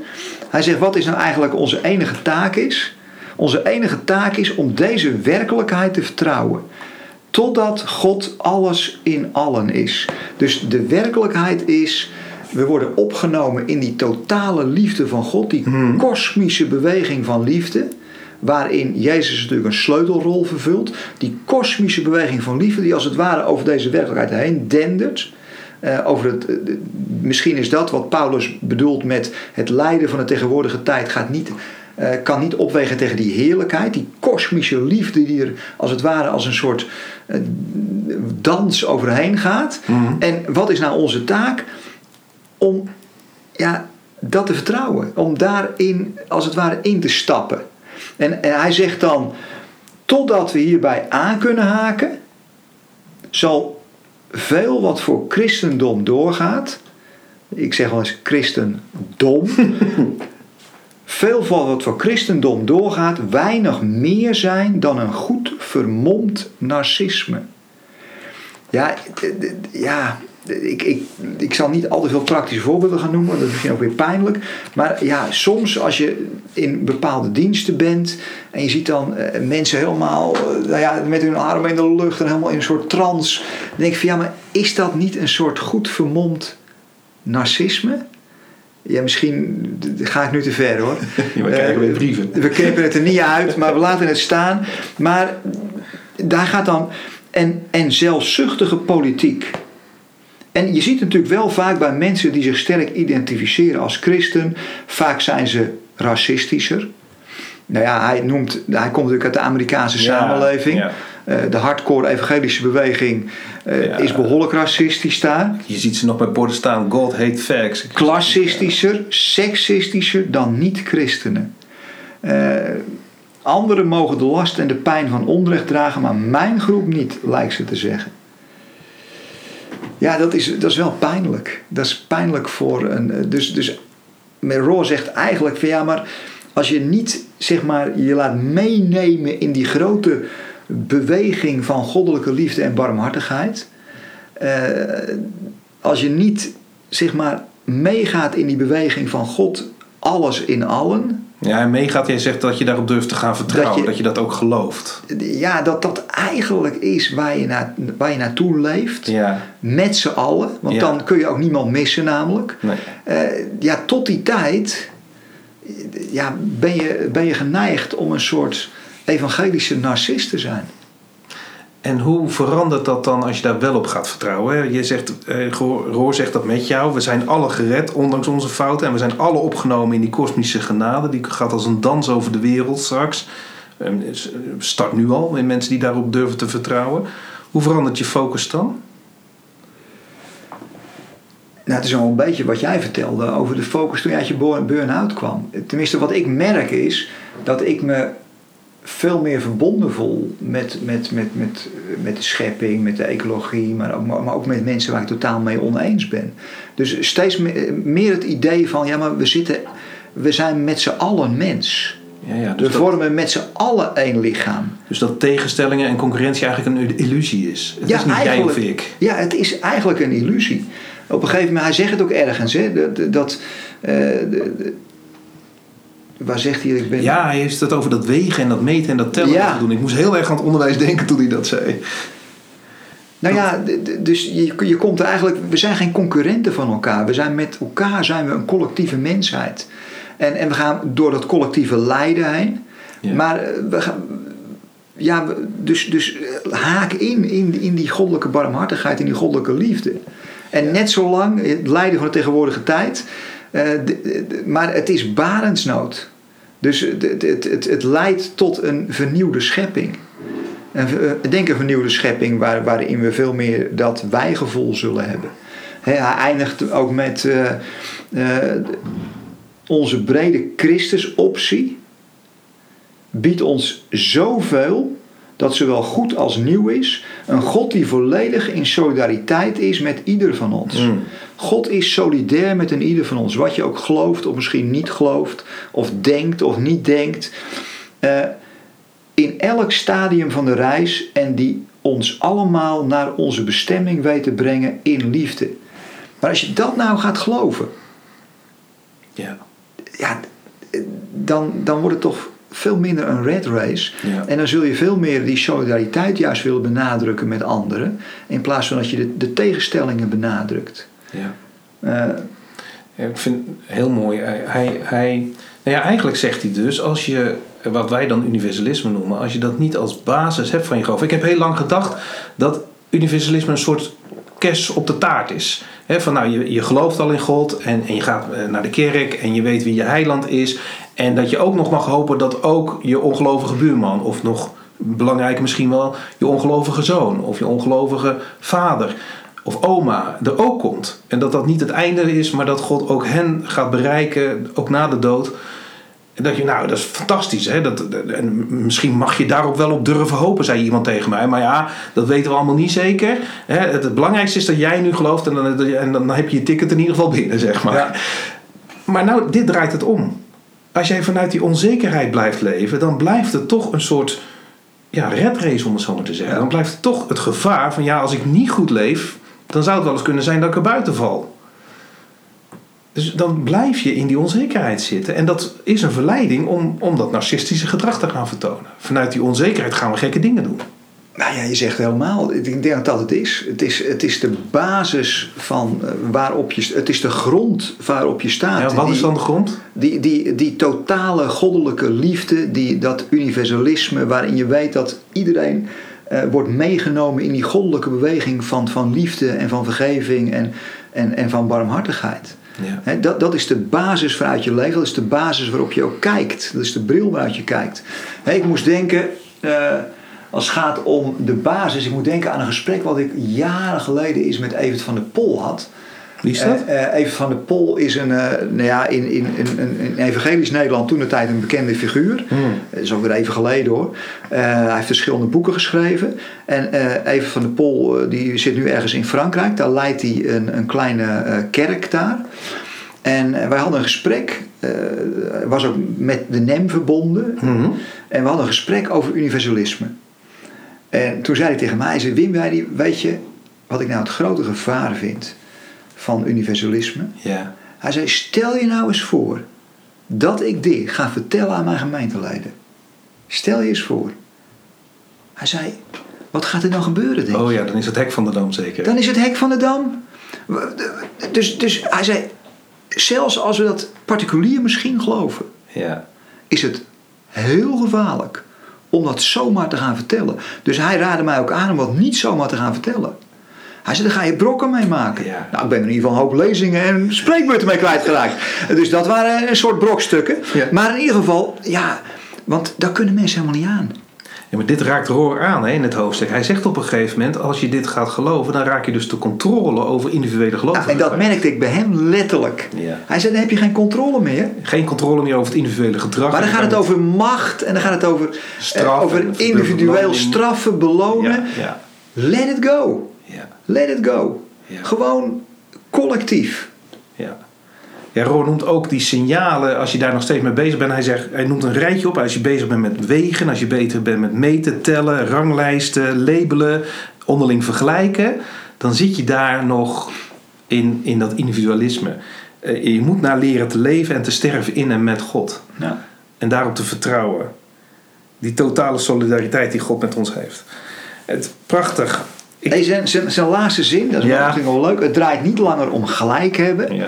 Hij zegt: wat is nou eigenlijk onze enige taak is? Onze enige taak is om deze werkelijkheid te vertrouwen. Totdat God alles in allen is. Dus de werkelijkheid is. We worden opgenomen in die totale liefde van God, die kosmische beweging van liefde, waarin Jezus natuurlijk een sleutelrol vervult. Die kosmische beweging van liefde, die als het ware over deze werkelijkheid heen dendert. Eh, over het, eh, misschien is dat wat Paulus bedoelt met het lijden van de tegenwoordige tijd gaat niet, eh, kan niet opwegen tegen die heerlijkheid, die kosmische liefde die er als het ware als een soort dans overheen gaat. En wat is nou onze taak? Om ja, dat te vertrouwen, om daarin als het ware in te stappen. En, en hij zegt dan, totdat we hierbij aan kunnen haken, zal veel wat voor christendom doorgaat, ik zeg wel eens christendom, *laughs* veel van wat voor christendom doorgaat, weinig meer zijn dan een goed vermomd narcisme. Ja, ja ik, ik, ik zal niet al te veel praktische voorbeelden gaan noemen, dat is misschien ook weer pijnlijk. Maar ja, soms als je in bepaalde diensten bent en je ziet dan eh, mensen helemaal eh, nou ja, met hun armen in de lucht en helemaal in een soort trance. Dan denk ik van ja, maar is dat niet een soort goed vermomd narcisme? Ja, misschien ga ik nu te ver hoor. *laughs* Ja, we krijgen weer brieven. We knippen het er niet uit, maar we laten het staan. Maar daar gaat dan. En, en zelfzuchtige politiek. En je ziet natuurlijk wel vaak bij mensen die zich sterk identificeren als christen, vaak zijn ze racistischer. Nou ja, hij, noemt, hij komt natuurlijk uit de Amerikaanse Ja, samenleving. ja. Eh, de hardcore evangelische beweging eh, Ja. is behoorlijk racistisch daar. Je ziet ze nog bij borden staan: God hate facts. Klassistischer, seksistischer dan niet-christenen. Eh, anderen mogen de last en de pijn van onrecht dragen, maar mijn groep niet, lijkt ze te zeggen. Ja, dat is, dat is wel pijnlijk. Dat is pijnlijk voor een. eh, Dus, dus zegt eigenlijk van ja, maar als je niet zeg maar je laat meenemen in die grote beweging van goddelijke liefde en barmhartigheid. eh, als je niet zeg maar meegaat in die beweging van God, alles in allen. Ja, en meegaat, jij zegt dat je daarop durft te gaan vertrouwen, Dat dat je- dat, ook gelooft. Ja, dat dat eigenlijk is waar je, na, waar je naartoe leeft. Ja, Met z'n allen. Want Ja. dan kun je ook niemand missen namelijk. nee. Eh, ja, tot die tijd eh, ja, ben, je, ben je geneigd om een soort evangelische narcist te zijn. En hoe verandert dat dan als je daar wel op gaat vertrouwen? Je zegt, eh, Roor zegt dat met jou. We zijn alle gered, ondanks onze fouten. En we zijn alle opgenomen in die kosmische genade. Die gaat als een dans over de wereld straks. Eh, is- eh, Start nu al in mensen die daarop durven te vertrouwen. Hoe verandert je focus dan? Nou, het is al een beetje wat jij vertelde over de focus toen je uit je burn- burn-out kwam. Tenminste, wat ik merk is dat ik me veel meer verbonden voel met, met, met, met, met de schepping, met de ecologie, maar ook, maar ook met mensen waar ik totaal mee oneens ben. Dus steeds me- meer het idee van, ja, maar we, zitten, we zijn met z'n allen mens. Ja, ja, We dus, dat, vormen met z'n allen één lichaam. dus dat tegenstellingen en concurrentie eigenlijk een illusie is. Het is niet jij of ik. Ja, het is eigenlijk een illusie. Op een gegeven moment, hij zegt het ook ergens, hè, dat, dat eh, de- waar zegt hij? Ik ben, Ja, hij heeft het over dat wegen en dat meten en dat tellen Ja. doen. Ik moest heel erg aan het onderwijs denken toen hij dat zei. Nou ja, dus je, je komt er eigenlijk, we zijn geen concurrenten van elkaar. We zijn met elkaar zijn we een collectieve mensheid. En, en we gaan door dat collectieve lijden heen. Ja. Maar eh, we gaan, ja, dus, dus eh, haak in, in in die goddelijke barmhartigheid, in die goddelijke liefde. En net zolang, het lijden van de tegenwoordige tijd, maar het is barensnood. Dus het, het, het, leidt tot een vernieuwde schepping. Een, eh, denk een vernieuwde schepping waar, waarin we veel meer dat wijgevoel zullen hebben. Hij eindigt ook met eh, eh, onze brede Christusoptie biedt ons zoveel dat zowel goed als nieuw is. Een God die volledig in solidariteit is met ieder van ons. Mm. God is solidair met een ieder van ons. Wat je ook gelooft of misschien niet gelooft. Of denkt of niet denkt. Eh, in elk stadium van de reis. En die ons allemaal naar onze bestemming weet te brengen in liefde. Maar als je dat nou gaat geloven. Ja. Ja, dan, dan wordt het toch veel minder een red race. Ja. En dan zul je veel meer die solidariteit juist willen benadrukken met anderen. In plaats van dat je de, de tegenstellingen benadrukt. Ja. Eh, Ja, ik vind het heel mooi. Hij, hij, hij, nou ja, eigenlijk zegt hij dus, als je, wat wij dan universalisme noemen, als je dat niet als basis hebt van je geloof. Ik heb heel lang gedacht dat universalisme een soort kers op de taart is. He, van nou, je, je gelooft al in God en, en je gaat eh, naar de kerk en je weet wie je heiland is. En dat je ook nog mag hopen dat ook je ongelovige buurman, of nog belangrijker misschien wel, je ongelovige zoon of je ongelovige vader of oma er ook komt. En dat dat niet het einde is, maar dat God ook hen gaat bereiken, ook na de dood. En dat je, nou, dat is fantastisch. Hè? Dat, en misschien mag je daarop wel op durven hopen, zei iemand tegen mij. Maar ja, dat weten we allemaal niet zeker. Hè? Het, het belangrijkste is dat jij nu gelooft en dan, en dan heb je je ticket in ieder geval binnen, zeg maar. Ja. Maar nou, dit draait het om. Als jij vanuit die onzekerheid blijft leven, dan blijft het toch een soort ja, red race, om het zo maar te zeggen. Dan blijft het toch het gevaar van, ja, als ik niet goed leef, dan zou het wel eens kunnen zijn dat ik er buiten val. Dus dan blijf je in die onzekerheid zitten. En dat is een verleiding om, om dat narcistische gedrag te gaan vertonen. Vanuit die onzekerheid gaan we gekke dingen doen. Nou ja, je zegt helemaal. Ik denk dat het is. Het is, het is de basis van uh, waarop je... Het is de grond waarop je staat. Ja, wat die, is dan de grond? Die, die, die totale goddelijke liefde, die, dat universalisme... waarin je weet dat iedereen uh, wordt meegenomen in die goddelijke beweging... van, van liefde en van vergeving en, en, en van barmhartigheid. Ja. He, dat, dat is de basis waaruit je leeft. Dat is de basis waarop je ook kijkt. Dat is de bril waaruit je kijkt. He, ik moest denken... Uh, als het gaat om de basis. Ik moet denken aan een gesprek wat ik jaren geleden is met Evert van der Pol had. Wie is dat? Uh, uh, Evert van der Pol is een, uh, nou ja, in, in, in, in evangelisch Nederland toen de tijd een bekende figuur. Hmm. Dat is ook weer even geleden hoor. hij heeft verschillende boeken geschreven. En Evert van der Pol die zit nu ergens in Frankrijk. Daar leidt hij een, een kleine kerk daar. En wij hadden een gesprek, was ook met de NEM verbonden. Hmm. En we hadden een gesprek over universalisme. En toen zei hij tegen mij, zei, Wim, weet je wat ik nou het grote gevaar vind van universalisme? Ja. Hij zei, stel je nou eens voor dat ik dit ga vertellen aan mijn gemeenteleden. Stel je eens voor. Hij zei, wat gaat er dan gebeuren? Denk oh ja, dan is het hek van de dam zeker. Dan is het hek van de dam. Dus, dus hij zei, zelfs als we dat particulier misschien geloven, ja. is het heel gevaarlijk om dat zomaar te gaan vertellen. Dus hij raadde mij ook aan om dat niet zomaar te gaan vertellen. Hij zei, daar ga je brokken mee maken. Ja. Nou, ik ben er in ieder geval een hoop lezingen en spreekbeurten mee kwijtgeraakt. Dus dat waren een soort brokstukken. Ja. Maar in ieder geval, ja, want daar kunnen mensen helemaal niet aan. Ja, maar dit raakt Roor aan hè, in het hoofdstuk. Hij zegt op een gegeven moment, als je dit gaat geloven, dan raak je dus de controle over individuele geloven. Nou, en dat merkte ik bij hem letterlijk. Ja. Hij zei, dan heb je geen controle meer. Geen controle meer over het individuele gedrag. Maar dan gaat het over macht en dan gaat het over, Straf, over individueel straffen, belonen. Ja, ja. Let it go. Ja. Let it go. Ja. Gewoon collectief. Ja. Ja, Roor noemt ook die signalen als je daar nog steeds mee bezig bent. Hij, zegt, hij noemt een rijtje op. Als je bezig bent met wegen, als je bezig bent met meten, tellen, ranglijsten, labelen, onderling vergelijken, dan zit je daar nog in, in dat individualisme. Uh, je moet naar leren te leven en te sterven in en met God. Ja. En daarop te vertrouwen. Die totale solidariteit die God met ons heeft. Het prachtig. Ik... Zijn, zijn, zijn laatste zin, dat is Ja. wel, leuk. Het draait niet langer om gelijk hebben. Ja,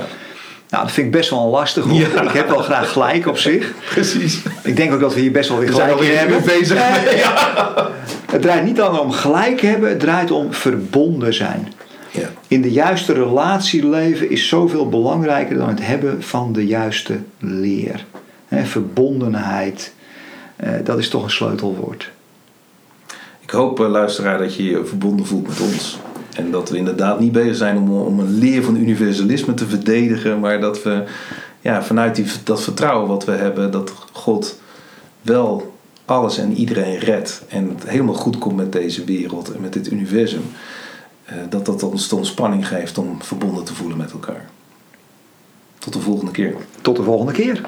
Nou, dat vind ik best wel lastig. hoor. Ja. *laughs* Ik heb wel graag gelijk op zich. precies. Ik denk ook dat we hier best wel weer We zijn gelijk in alweer hebben. bezig. Het draait niet langer om gelijk hebben, het draait om verbonden zijn. Ja. In de juiste relatie leven is zoveel belangrijker dan het hebben van de juiste leer. Verbondenheid, eh, dat is toch een sleutelwoord. Ik hoop, eh, luisteraar, dat je je verbonden voelt met ons. En dat we inderdaad niet bezig zijn om, om een leer van universalisme te verdedigen, maar dat we ja, vanuit die, dat vertrouwen wat we hebben, dat God wel alles en iedereen redt en het helemaal goed komt met deze wereld en met dit universum, eh, dat dat ons de ontspanning geeft om verbonden te voelen met elkaar. Tot de volgende keer. Tot de volgende keer.